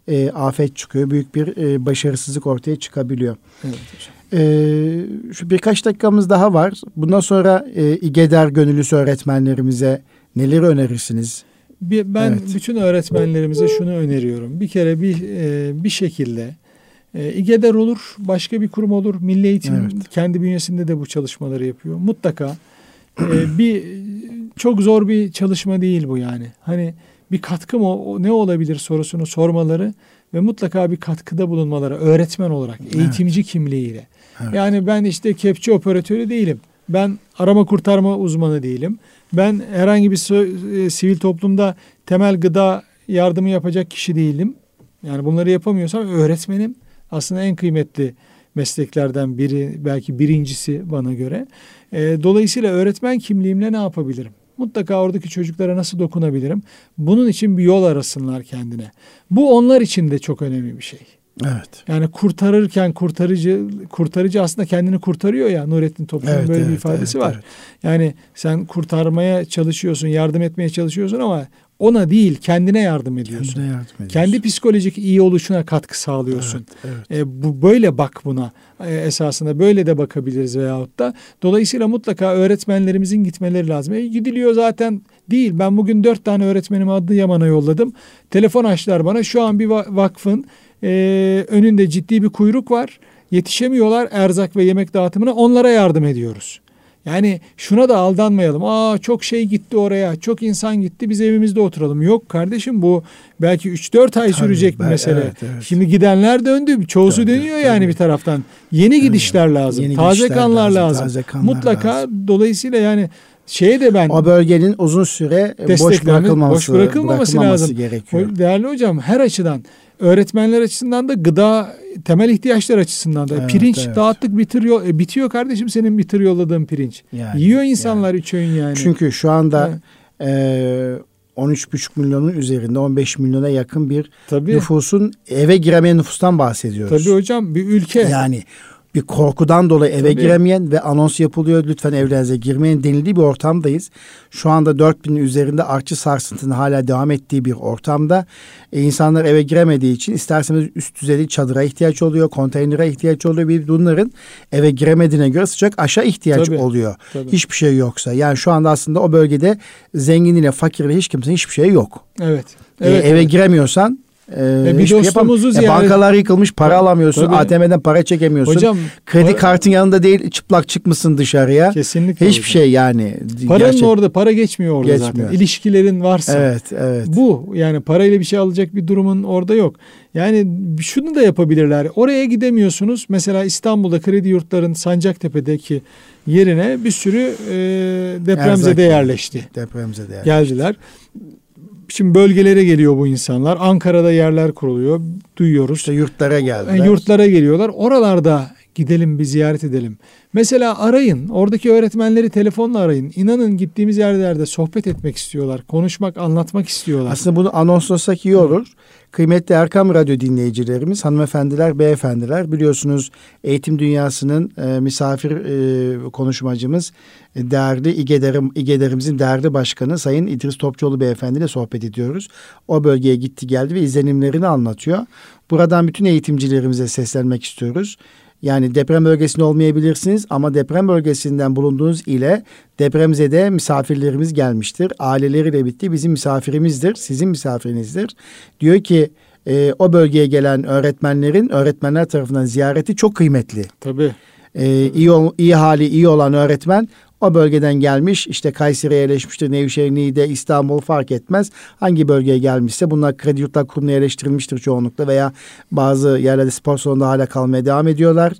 e, afet çıkıyor. Büyük bir e, başarısızlık ortaya çıkabiliyor. Evet hocam. Ee, şu birkaç dakikamız daha var. Bundan sonra e, İGEDER gönüllüsü öğretmenlerimize neleri önerirsiniz? Bir, ben evet. bütün öğretmenlerimize şunu öneriyorum. Bir kere bir e, bir şekilde e, İGEDER olur, başka bir kurum olur. Milli Eğitim evet. kendi bünyesinde de bu çalışmaları yapıyor. Mutlaka e, bir çok zor bir çalışma değil bu yani. Hani bir katkı mı o, ne olabilir sorusunu sormaları ve mutlaka bir katkıda bulunmaları öğretmen olarak, eğitimci evet. kimliğiyle. Evet. Yani ben işte kepçe operatörü değilim. Ben arama kurtarma uzmanı değilim. Ben herhangi bir e, sivil toplumda temel gıda yardımı yapacak kişi değilim. Yani bunları yapamıyorsam öğretmenim aslında en kıymetli mesleklerden biri belki birincisi bana göre. E, dolayısıyla öğretmen kimliğimle ne yapabilirim? Mutlaka oradaki çocuklara nasıl dokunabilirim? Bunun için bir yol arasınlar kendine. Bu onlar için de çok önemli bir şey. Evet. Yani kurtarırken kurtarıcı kurtarıcı aslında kendini kurtarıyor ya Nurettin Topçu'nun Evet, böyle bir evet, ifadesi evet, var. evet. Yani sen kurtarmaya çalışıyorsun, yardım etmeye çalışıyorsun ama ona değil kendine yardım ediyorsun. Kendine yardım ediyorsun. Kendi psikolojik iyi oluşuna katkı sağlıyorsun. Evet, evet. E, bu böyle bak buna E, esasında böyle de bakabiliriz veyahut da dolayısıyla mutlaka öğretmenlerimizin gitmeleri lazım. E, gidiliyor zaten değil. Ben bugün dört tane öğretmenimi Adıyaman'a yolladım. Telefon açtılar bana. Şu an bir va- vakfın e, önünde ciddi bir kuyruk var. Yetişemiyorlar erzak ve yemek dağıtımına. Onlara yardım ediyoruz. Yani şuna da aldanmayalım. Aa çok şey gitti oraya. Çok insan gitti. Biz evimizde oturalım. Yok kardeşim bu belki 3-4 ay sürecek bir ben- mesele. evet, evet. Şimdi gidenler döndü. Çoğusu Döndü, dönüyor tabii. yani bir taraftan. Yeni gidişler lazım. Yeni taze gidişler kanlar lazım, lazım. taze kanlar Mutlaka lazım. dolayısıyla yani şeye de ben O bölgenin uzun süre boş bırakılmaması, boş bırakılmaması lazım. gerekiyor. Değerli hocam her açıdan öğretmenler açısından da gıda temel ihtiyaçlar açısından da Evet, pirinç evet. dağıttık bitir yol, e, bitiyor kardeşim senin bitir yolladığın pirinç. Yani, Yiyor insanlar üç öğün yani. Çünkü şu anda Evet. e, 13,5 milyonun üzerinde 15 milyona yakın bir tabii nüfusun eve giremeyen nüfustan bahsediyoruz. tabii hocam bir ülke Yani bir korkudan dolayı eve Tabii. giremeyen ve anons yapılıyor lütfen evlerinize girmeyin denildiği bir ortamdayız. Şu anda 4000'in üzerinde artçı sarsıntının hala devam ettiği bir ortamda e, insanlar eve giremediği için isterseniz üst düzeyli çadıra ihtiyaç oluyor, konteynere ihtiyaç oluyor. Bir bunların eve giremediğine göre sıcak aşağı ihtiyaç Tabii. oluyor. Tabii. Hiçbir şey yoksa. Yani şu anda aslında o bölgede zengin ile fakir ile hiç kimsenin hiçbir şey yok. evet. E, Evet. eve evet. giremiyorsan e, bir dostumuzu ziyaret- bankalar yıkılmış para alamıyorsun. Tabii. ATM'den para çekemiyorsun. Hocam Kredi pa- kartın yanında değil çıplak çıkmışsın dışarıya. kesinlikle Hiçbir hocam. şey yani. Paranın Gerçek- orada para geçmiyor orada Geçmiyor. zaten. İlişkilerin varsa. Evet, evet. Bu yani parayla bir şey alacak bir durumun orada yok. Yani şunu da yapabilirler. Oraya gidemiyorsunuz. Mesela İstanbul'da kredi yurtların Sancaktepe'deki yerine bir sürü e, depremzede Erzak. yerleşti. Depremize de. Geldiler. Şimdi bölgelere geliyor bu insanlar. Ankara'da yerler kuruluyor. Duyuyoruz. İşte yurtlara geldiler. Yani yurtlara geliyorlar. Oralarda gidelim bir ziyaret edelim. Mesela arayın. Oradaki öğretmenleri telefonla arayın. İnanın gittiğimiz yerlerde sohbet etmek istiyorlar. Konuşmak, anlatmak istiyorlar. Aslında bunu anonslasak iyi olur. Kıymetli Erkam Radyo dinleyicilerimiz, hanımefendiler, beyefendiler biliyorsunuz eğitim dünyasının e, misafir e, konuşmacımız e, değerli İGEDER'im, İGEDER'imizin değerli başkanı Sayın İdris Topçuoğlu beyefendi ile sohbet ediyoruz. O bölgeye gitti geldi ve izlenimlerini anlatıyor. Buradan bütün eğitimcilerimize seslenmek istiyoruz. Yani deprem bölgesinde olmayabilirsiniz ama deprem bölgesinden bulunduğunuz ile depremzede misafirlerimiz gelmiştir. Aileleriyle bitti bizim misafirimizdir, sizin misafirinizdir. Diyor ki e, o bölgeye gelen öğretmenlerin öğretmenler tarafından ziyareti çok kıymetli. Tabii. E, iyi, iyi hali iyi olan öğretmen o bölgeden gelmiş işte Kayseri'ye yerleşmiştir, Nevşehir, Niğde, İstanbul fark etmez. Hangi bölgeye gelmişse bunlar kredi yurtlar kurumuna yerleştirilmiştir çoğunlukla veya bazı yerlerde spor salonunda hala kalmaya devam ediyorlar.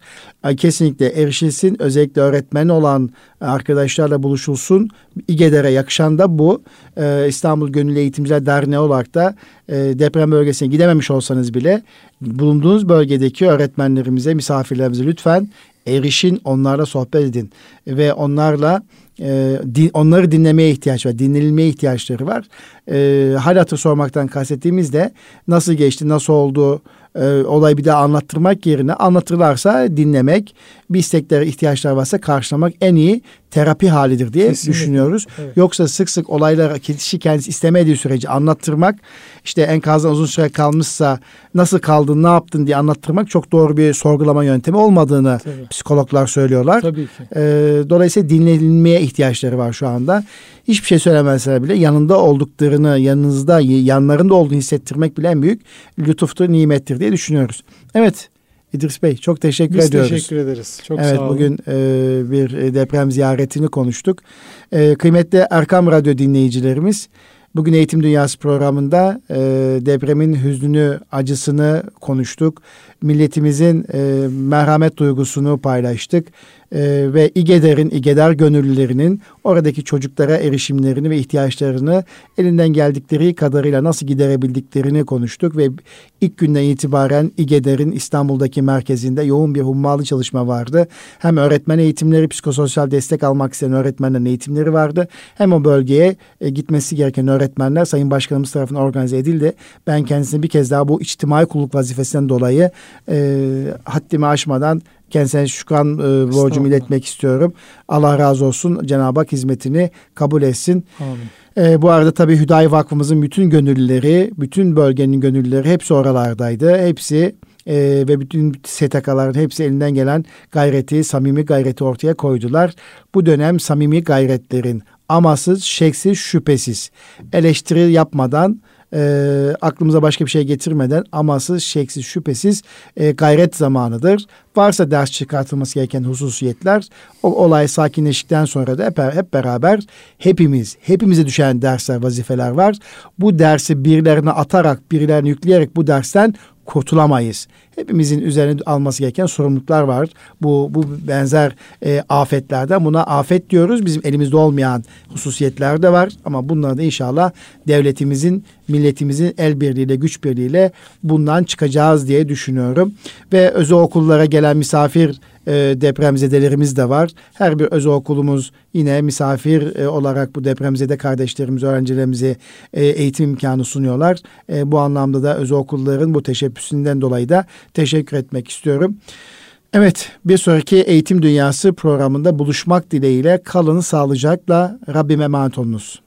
E, Kesinlikle erişilsin. Özellikle öğretmen olan arkadaşlarla buluşulsun. İGEDER'e yakışan da bu. E, İstanbul Gönüllü Eğitimciler Derneği olarak da e, deprem bölgesine gidememiş olsanız bile bulunduğunuz bölgedeki öğretmenlerimize, misafirlerimize lütfen erişin, onlarla sohbet edin ve onlarla e, din, onları dinlemeye ihtiyaç var, dinlenilmeye ihtiyaçları var. E, hal hatır sormaktan kastettiğimiz de nasıl geçti, nasıl oldu, e, olayı bir daha anlattırmak yerine anlatırlarsa dinlemek, bir istekleri, ihtiyaçlar varsa karşılamak en iyi terapi halidir diye Kesinlikle. düşünüyoruz. Evet. Yoksa sık sık olaylara kişi kendisi istemediği sürece anlattırmak, işte enkazdan uzun süre kalmışsa nasıl kaldın, ne yaptın diye anlattırmak çok doğru bir sorgulama yöntemi olmadığını Tabii. psikologlar söylüyorlar. Tabii ki. Ee, dolayısıyla dinlenilmeye ihtiyaçları var şu anda. Hiçbir şey söylemezler bile yanında olduklarını, yanınızda, yanlarında olduğunu hissettirmek bile en büyük lütuftur, nimettir diye düşünüyoruz. Evet İdris Bey çok teşekkür Biz ediyoruz. teşekkür ederiz. Çok evet sağ olun. bugün e, bir deprem ziyaretini konuştuk. E, kıymetli Erkam Radyo dinleyicilerimiz bugün Eğitim Dünyası programında e, depremin hüznünü, acısını konuştuk. Milletimizin e, merhamet duygusunu paylaştık. E, ve İGEDER'in, İGEDER gönüllülerinin oradaki çocuklara erişimlerini ve ihtiyaçlarını elinden geldikleri kadarıyla nasıl giderebildiklerini konuştuk ve ilk günden itibaren İGEDER'in İstanbul'daki merkezinde yoğun bir hummalı çalışma vardı. Hem öğretmen eğitimleri, psikososyal destek almak isteyen öğretmenlerin eğitimleri vardı. Hem o bölgeye e, gitmesi gereken öğretmenler Sayın Başkanımız tarafından organize edildi. Ben kendisine bir kez daha bu içtimai kulluk vazifesinden dolayı e, haddimi aşmadan kendisine şükran e, borcumu iletmek istiyorum. Allah razı olsun. Cenab-ı Hak hizmetini kabul etsin. Amin. E, bu arada tabii Hüdayi Vakfımızın bütün gönüllüleri, bütün bölgenin gönüllüleri hepsi oralardaydı. Hepsi e, ve bütün STK'ların hepsi elinden gelen gayreti, samimi gayreti ortaya koydular. Bu dönem samimi gayretlerin amasız, şeksiz, şüphesiz eleştiri yapmadan e, aklımıza başka bir şey getirmeden amasız, şeksiz, şüphesiz e, gayret zamanıdır. Varsa ders çıkartılması gereken hususiyetler o olay sakinleştikten sonra da hep, hep beraber hepimiz, hepimize düşen dersler, vazifeler var. Bu dersi birilerine atarak, birilerine yükleyerek bu dersten kurtulamayız. Hepimizin üzerine alması gereken sorumluluklar var. Bu bu benzer e, afetlerden buna afet diyoruz. Bizim elimizde olmayan hususiyetler de var ama bunları da inşallah devletimizin, milletimizin el birliğiyle, güç birliğiyle bundan çıkacağız diye düşünüyorum. Ve özel okullara gelen misafir e, depremzedelerimiz de var. Her bir özel okulumuz yine misafir e, olarak bu depremzede kardeşlerimiz, öğrencilerimize e, eğitim imkanı sunuyorlar. E, bu anlamda da özel okulların bu teşebbüsünden dolayı da teşekkür etmek istiyorum. Evet bir sonraki Eğitim Dünyası programında buluşmak dileğiyle kalın sağlıcakla Rabbime emanet olunuz.